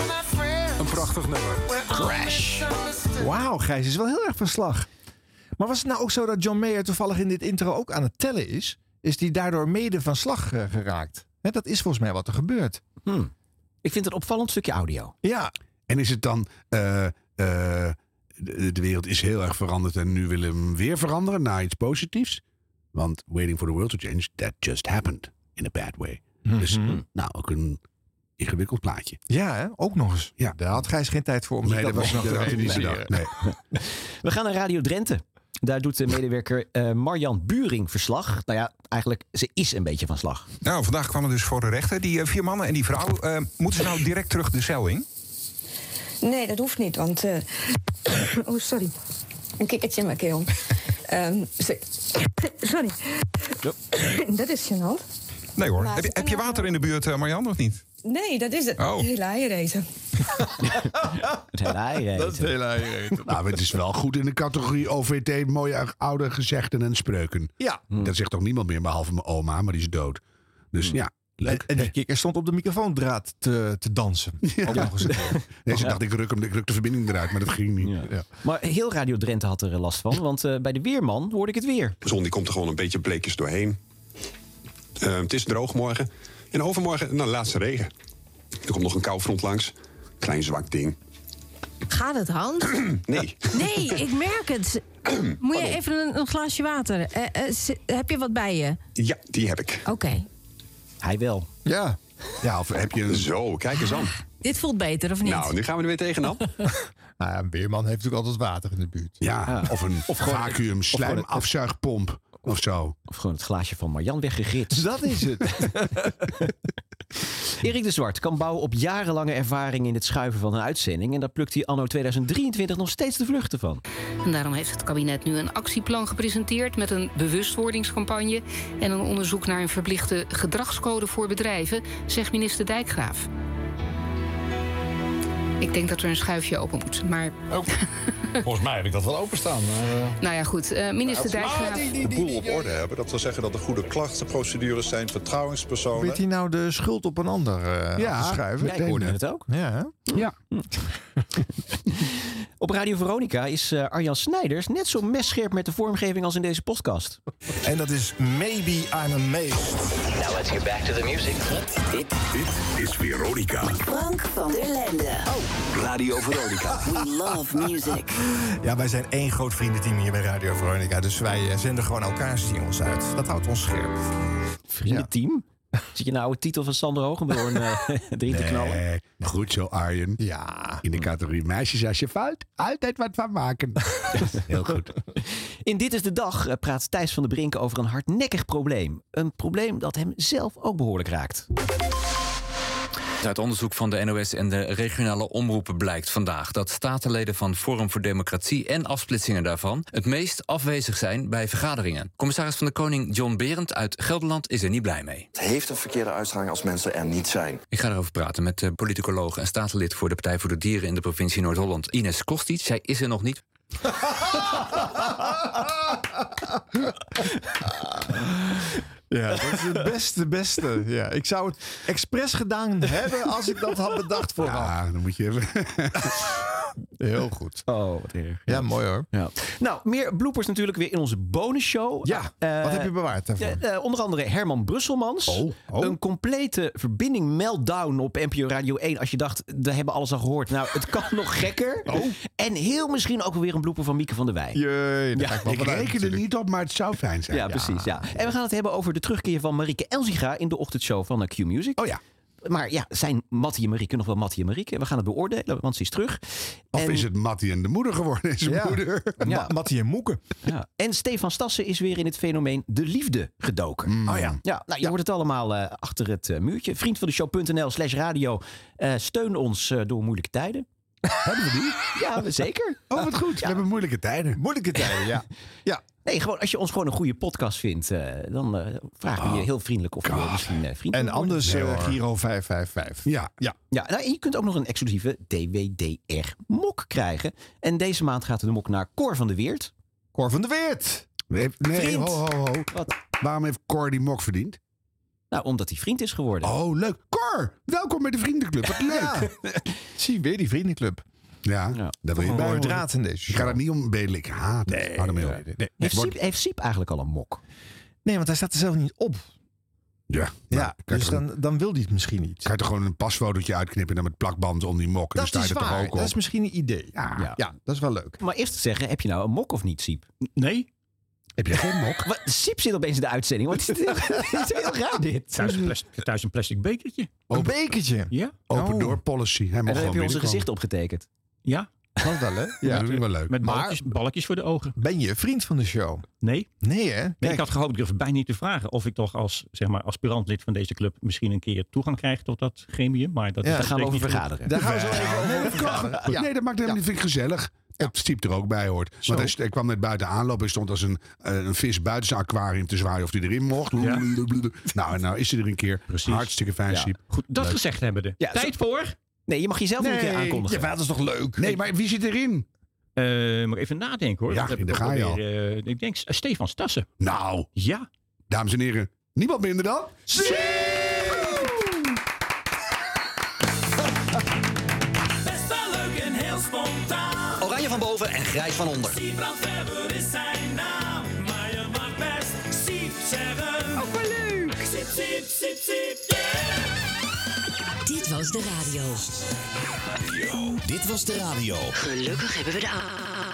een prachtig nummer.
Crash. Wauw, Gijs is wel heel erg van slag. Maar was het nou ook zo dat John Mayer toevallig in dit intro ook aan het tellen is? Is die daardoor mede van slag eh, geraakt? Hè, dat is volgens mij wat er gebeurt.
Hmm. Ik vind het een opvallend stukje audio.
Ja.
En is het dan... eh, eh, de, de wereld is heel erg veranderd en nu willen we hem weer veranderen naar iets positiefs? Want waiting for the world to change, that just happened in a bad way. Dus nou, ook een ingewikkeld plaatje.
Ja, hè? ook nog eens.
Ja.
Daar had Gijs geen tijd voor om
Nee, dat
dat
was
nog te.
Nee.
We gaan naar Radio Drenthe. Daar doet de medewerker eh, Marjan Buring verslag. Nou ja, eigenlijk, ze is een beetje van slag.
Nou, vandaag kwam het dus voor de rechter. Die eh, vier mannen en die vrouw. eh, moeten ze nou direct terug de cel in?
Nee, dat hoeft niet, want... eh, oh, sorry. Een kikkertje in mijn keel. Ehm, ze- sorry. dat is gênant.
Nee hoor.
Maar
Heb heb je water in de buurt, eh, Marjan, of niet?
Nee, dat is het.
Oh.
Hele eiereten.
Het hele eieren
Dat is heel eieren.
Nou, maar het is wel goed in de categorie OVT, mooie oude gezegden en spreuken.
Ja.
Dat zegt toch niemand meer, behalve mijn oma, maar die is dood. Dus ja,
En,
leuk.
en die kikker stond op de microfoondraad te, te dansen. Ook nog eens een keer.
Nee, ze dacht, ik ruk, hem, ik ruk de verbinding eruit, maar dat ging niet.
Ja. Maar heel Radio Drenthe had er eh, last van. Want eh, bij de Weerman hoorde ik het weer.
De zon die komt er gewoon een beetje bleekjes doorheen. Eh, het is droog morgen. En overmorgen, nou, laatste regen. Er komt nog een koufront langs. Klein zwak ding.
Gaat het, Hans?
Nee.
Nee, ik merk het. Moet je even een, een glaasje water? Eh, eh, heb je wat bij je?
Ja, die heb ik.
Oké.
Hij wel.
Ja.
Ja, of heb je een...
Zo, kijk eens aan.
Dit voelt beter, of niet?
Nou, nu gaan we er weer tegenaan.
Nou ja, een weerman heeft natuurlijk altijd water in de buurt.
Ja, of een
Of gewoon-
vacuüm slijmafzuigpomp of zo.
Of gewoon het glaasje van Marjan weggegritst.
Dat is het.
Erik de Zwart kan bouwen op jarenlange ervaring in het schuiven van een uitzending. En daar plukt hij anno 2023 nog steeds de vluchten van.
En daarom heeft het kabinet nu een actieplan gepresenteerd met een bewustwordingscampagne en een onderzoek naar een verplichte gedragscode voor bedrijven, zegt minister Dijkgraaf. Ik denk dat er een schuifje open moet. Maar
Volgens mij heb ik dat wel openstaan. Eh,
nou ja, goed, eh, minister Dijkgraaf.
de boel op orde hebben. Dat wil zeggen dat er goede klachtenprocedures zijn, vertrouwenspersonen.
Weet hij nou de schuld op een ander eh
Ja,
schuiven?
Ja, ik hoorde het ook.
Ja, hè?
Ja.
Op Radio Veronica is eh, Arjan Snijders net zo messcherp met de vormgeving als in deze podcast.
En dat is Maybe I'm Amazed.
Now let's get back to the music. Dit, dit is Veronica.
Frank van der Lende.
Radio Veronica.
We love music.
Ja, wij zijn één groot vriendenteam hier bij Radio Veronica. Dus wij eh, zenden gewoon elkaars singles uit. Dat houdt ons scherp.
Vriendenteam? Zit je nou oude titel van Sander Hogendoorn eh erin te knallen?
Nee, goed zo Arjen.
Ja.
In de categorie meisjes als je fout, altijd wat van maken. Heel goed.
In Dit is de Dag eh, praat Thijs van der Brink over een hardnekkig probleem. Een probleem dat hem zelf ook behoorlijk raakt.
Uit onderzoek van de NOS en de regionale omroepen blijkt vandaag dat statenleden van Forum voor Democratie en afsplitsingen daarvan het meest afwezig zijn bij vergaderingen. Commissaris van de Koning John Berend uit Gelderland is er niet blij mee.
Het heeft een verkeerde uitstraling als mensen er niet zijn.
Ik ga erover praten met de politicoloog en statenlid voor de Partij voor de Dieren in de provincie Noord-Holland, Ines Kostic. Zij is er nog niet.
Ja, dat is het beste, beste. Ja, ik zou het expres gedaan hebben als ik dat had bedacht vooraf.
Ja, dan moet je even...
Heel goed.
Oh, wat erg.
Ja, mooi hoor.
Ja. Nou, meer bloopers natuurlijk weer in onze bonusshow.
Ja,
Eh,
wat heb je bewaard daarvoor?
eh, eh, onder andere Herman Brusselmans.
Oh, oh.
Een complete verbinding meltdown op NPO Radio 1. Als je dacht, we hebben alles al gehoord. Nou, het kan nog gekker. En heel misschien ook weer een blooper van Mieke van der Wij.
Jee, daar ga ik wel
Ik er
natuurlijk.
niet op, maar het zou fijn zijn.
Ja, precies. Ja. En we gaan het hebben over de terugkeer van Marike Elziga in de ochtendshow van eh, Q Music.
Oh ja.
maar ja, zijn Mattie en Marieke nog wel Mattie en Marieke? We gaan het beoordelen, want ze is terug.
Of
En-
is het Mattie en de moeder geworden? Is
Ja.
moeder?
Ja.
Mattie en Moeken.
Ja. En Stefan Stassen is weer in het fenomeen de liefde gedoken.
Mm.
Oh ja.
Ja, nou, je hoort het allemaal eh, achter het eh, muurtje. Vriend van de show.nl slash radio. Eh, steun ons eh, door moeilijke tijden.
Hebben we die?
Ja, we- zeker.
Oh, wat goed. We hebben moeilijke tijden.
Moeilijke tijden, ja. ja.
Nee, gewoon, als je ons gewoon een goede podcast vindt, eh, dan eh vragen we je heel vriendelijk of je misschien eh, vriend
En anders
Nee.
Giro 555.
Ja.
Ja.
Ja, nou, en je kunt ook nog een exclusieve DWDR-mok krijgen. En deze maand gaat de mok naar Cor van de Weert.
Cor van de Weert.
Nee, nee
Vriend.
ho, ho, ho.
Wat?
Waarom heeft Cor die mok verdiend?
Nou, omdat hij vriend is geworden.
Oh, leuk. Cor, welkom bij de vriendenclub. Wat leuk. Ja,
Zie weer die vriendenclub.
Daar wil je bij
draad in deze
Ik ga dat niet om bedelen. Ik haat. Hou ermee op.
heeft, Siep, heeft Siep eigenlijk al een mok?
Nee, want hij staat er zelf niet op.
Ja,
Ja,
je
dus dan, dan wil hij het misschien niet.
Kan je toch gewoon een pasfotootje uitknippen en dan met plakband om die mok. En
Dat
dan
is
sta je er toch
waar.
ook op.
Dat is misschien een idee.
Ja.
Ja. dat is wel leuk.
Maar eerst te zeggen, heb je nou een mok of niet, Siep?
Nee.
Heb je geen mok?
Wat, Siep zit opeens in de uitzending. Wat is dit? Het is heel raar dit.
Thuis een, plastic, thuis een plastic bekertje.
Een bekertje.
Ja.
Open
Oh.
door policy. Hij
En dan heb je onze gezicht opgetekend.
Ja.
Dat wel, hè?
Ja,
Ja.
dat is wel leuk.
Met
Maar-
balkjes, balkjes voor de ogen.
Ben je vriend van de show?
Nee.
Nee, hè? Kijk,
ik had gehoopt, ik durf bijna niet te vragen of ik toch als zeg maar, aspirant-lid van deze club misschien een keer toegang krijg tot dat gremium. Maar dat
Ja,
is
daar
gaan we over
niet
vergaderen.
daar gaan we zo even over
Nee, dat kan.
Ja.
Nee, dat maakt helemaal niet. Vind ik gezellig. Het stiep er ook bij hoort. Want hij, kwam net buiten aanlopen. Hij stond als een, eh, een vis buiten zijn aquarium te zwaaien of hij erin mocht.
Ja.
Nou, en nou is hij er een keer.
Precies.
Hartstikke fijn,
Ja.
Goed, dat
Leuk.
gezegd hebbende.
Ja,
Tijd voor.
Nee, je mag jezelf nog een keer aankondigen.
Ja, maar dat is toch leuk?
Nee, maar wie zit erin?
Eh moet ik even nadenken hoor.
Ja,
Dat
daar ga je
alweer, eh, ik denk S- Stefan Stassen.
Nou,
Ja.
dames en heren. Niemand minder dan...
Best wel leuk en heel spontaan.
Oranje van boven en grijs van onder.
Siebrand Weber is zijn naam. Maar je mag best Siep zeggen. Ook wel leuk. Siep, siep, siep, siep, yeah.
Dit was de radio.
Dit was de radio.
Gelukkig hebben we de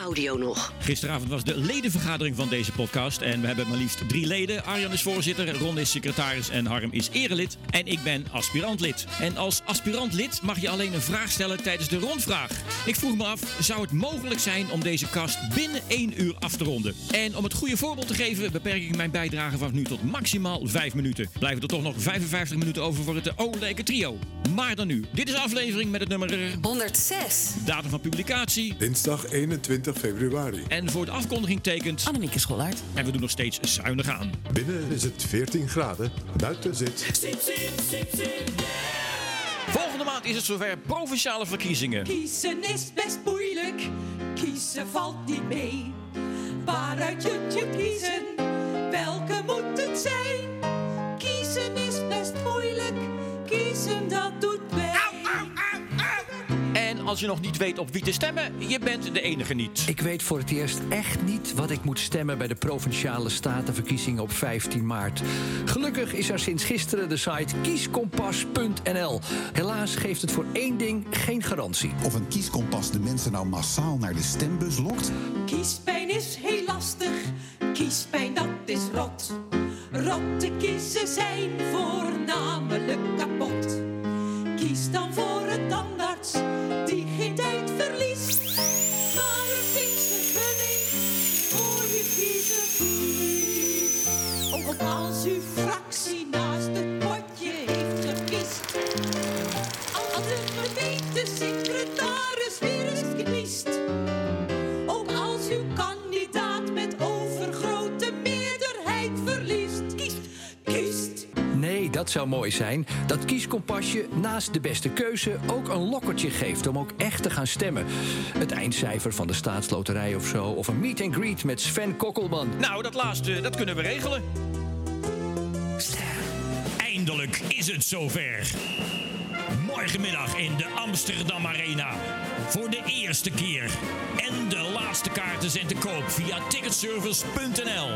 audio nog.
Gisteravond was de ledenvergadering van deze podcast. En we hebben maar liefst drie leden. Arjan is voorzitter, Ron is secretaris en Harm is erelid. En ik ben aspirantlid. En als aspirantlid mag je alleen een vraag stellen tijdens de rondvraag. Ik vroeg me af, zou het mogelijk zijn om deze kast binnen één uur af te ronden? En om het goede voorbeeld te geven, beperk ik mijn bijdrage vanaf nu tot maximaal vijf minuten. Blijven er toch nog 55 minuten over voor het O-Lijken trio. Maar dan nu, dit is de aflevering met het nummer
106.
datum van publicatie.
Dinsdag 21 februari.
En voor de afkondiging tekent.
Annemieke Schollaert.
En we doen nog steeds zuinig aan.
Binnen is het 14 graden. Buiten zit...
Siep, siep, siep, siep,
Volgende maand is het zover provinciale verkiezingen.
Kiezen is best moeilijk, kiezen valt niet mee. Waaruit je je kiezen, welke moet het zijn? Kiezen is best moeilijk, kiezen dat doet pijn.
En als je nog niet weet op wie te stemmen, je bent de enige niet.
Ik weet voor het eerst echt niet wat ik moet stemmen bij de provinciale statenverkiezingen op 15 maart. Gelukkig is er sinds gisteren de site kieskompas.nl. Helaas geeft het voor één ding geen garantie.
Of een kieskompas de mensen nou massaal naar de stembus lokt?
Kiespijn is heel lastig, kiespijn dat is rot. Rotte kiezen zijn voornamelijk kapot. Kies dan voor een tandarts
zou mooi zijn. Dat kieskompasje naast de beste keuze ook een lokkertje geeft om ook echt te gaan stemmen. Het eindcijfer van de staatsloterij of zo. Of een meet and greet met Sven Kokkelman.
Nou, dat laatste, dat kunnen we regelen. Eindelijk is het zover. Morgenmiddag in de Amsterdam Arena. Voor de eerste keer. En de laatste kaarten zijn te koop via ticketservice.nl.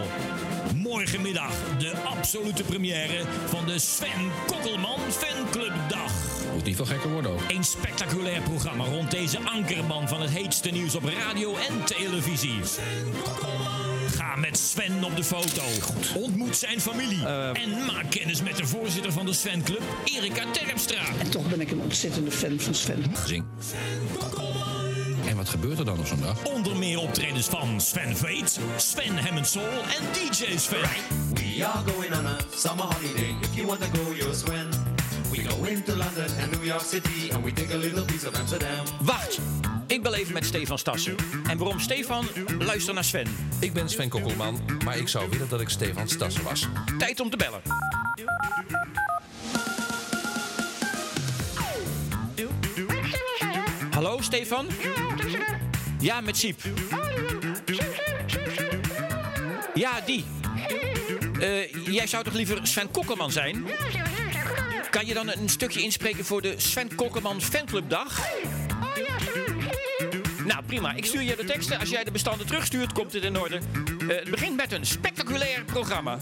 Morgenmiddag de absolute première van de Sven Kokkelman Fanclubdag.
Moet niet veel gekker worden ook.
Een spectaculair programma rond deze ankerman van het heetste nieuws op radio en televisie. Ga Ga met Sven op de foto. Ontmoet zijn familie. En maak kennis met de voorzitter van de Sven Club, Erika Terpstra.
En toch ben ik een ontzettende fan van Sven.
Zing. En wat gebeurt er dan op zo'n dag?
Onder meer optredens van Sven Veet, Sven Hemmensol en DJ Sven.
We are going on a summer holiday. If you want to go, swim. We go into London and New York City and we take a little piece of Amsterdam.
Wacht, ik bel even met Stefan Stassen. En waarom Stefan? Luister naar Sven.
Ik ben Sven Kokkelman, maar ik zou willen dat ik Stefan Stassen was.
Tijd om te bellen. Hallo Stefan? Ja, met Siep. Ja, die. Eh, jij zou toch liever Sven Kokkelman zijn? Kan je dan een stukje inspreken voor de Sven Kokkelman Fanclubdag? Nou, prima. Ik stuur je de teksten. Als jij de bestanden terugstuurt, komt het in orde. Eh, het begint met een spectaculair programma.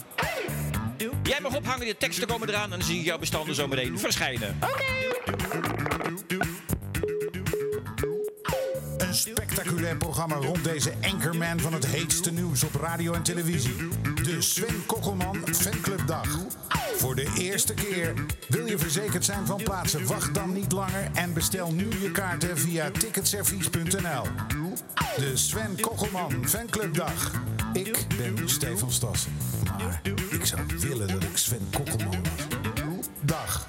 Jij mag ophangen, de teksten komen eraan... en dan zie ik jouw bestanden zo meteen verschijnen.
Spectaculair programma rond deze anchorman van het heetste nieuws op radio en televisie. De Sven Kokkelman Fanclubdag. Voor de eerste keer. Wil je verzekerd zijn van plaatsen? Wacht dan niet langer en bestel nu je kaarten via ticketservice.nl. De Sven Kokkelman Fanclubdag. Ik ben Stefan Stassen. Maar ik zou willen dat ik Sven Kokkelman was. Dag.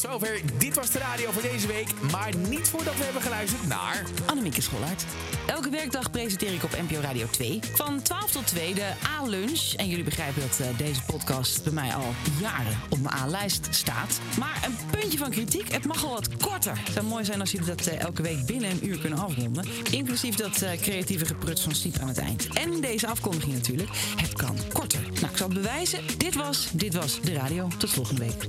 Tot zover. Dit was de radio voor deze week. Maar niet voordat we hebben geluisterd naar...
Annemieke Schollaert. Elke werkdag presenteer ik op NPO Radio 2 van 12 tot 2 de A-lunch. En jullie begrijpen dat eh, deze podcast bij mij al jaren op mijn A-lijst staat. Maar een puntje van kritiek, het mag al wat korter. Het zou mooi zijn als jullie dat eh, elke week binnen een uur kunnen afronden. Inclusief dat eh, creatieve gepruts van Siep aan het eind. En deze afkondiging natuurlijk. Het kan korter. Nou, ik zal het bewijzen. Dit was, dit was de radio. Tot volgende week.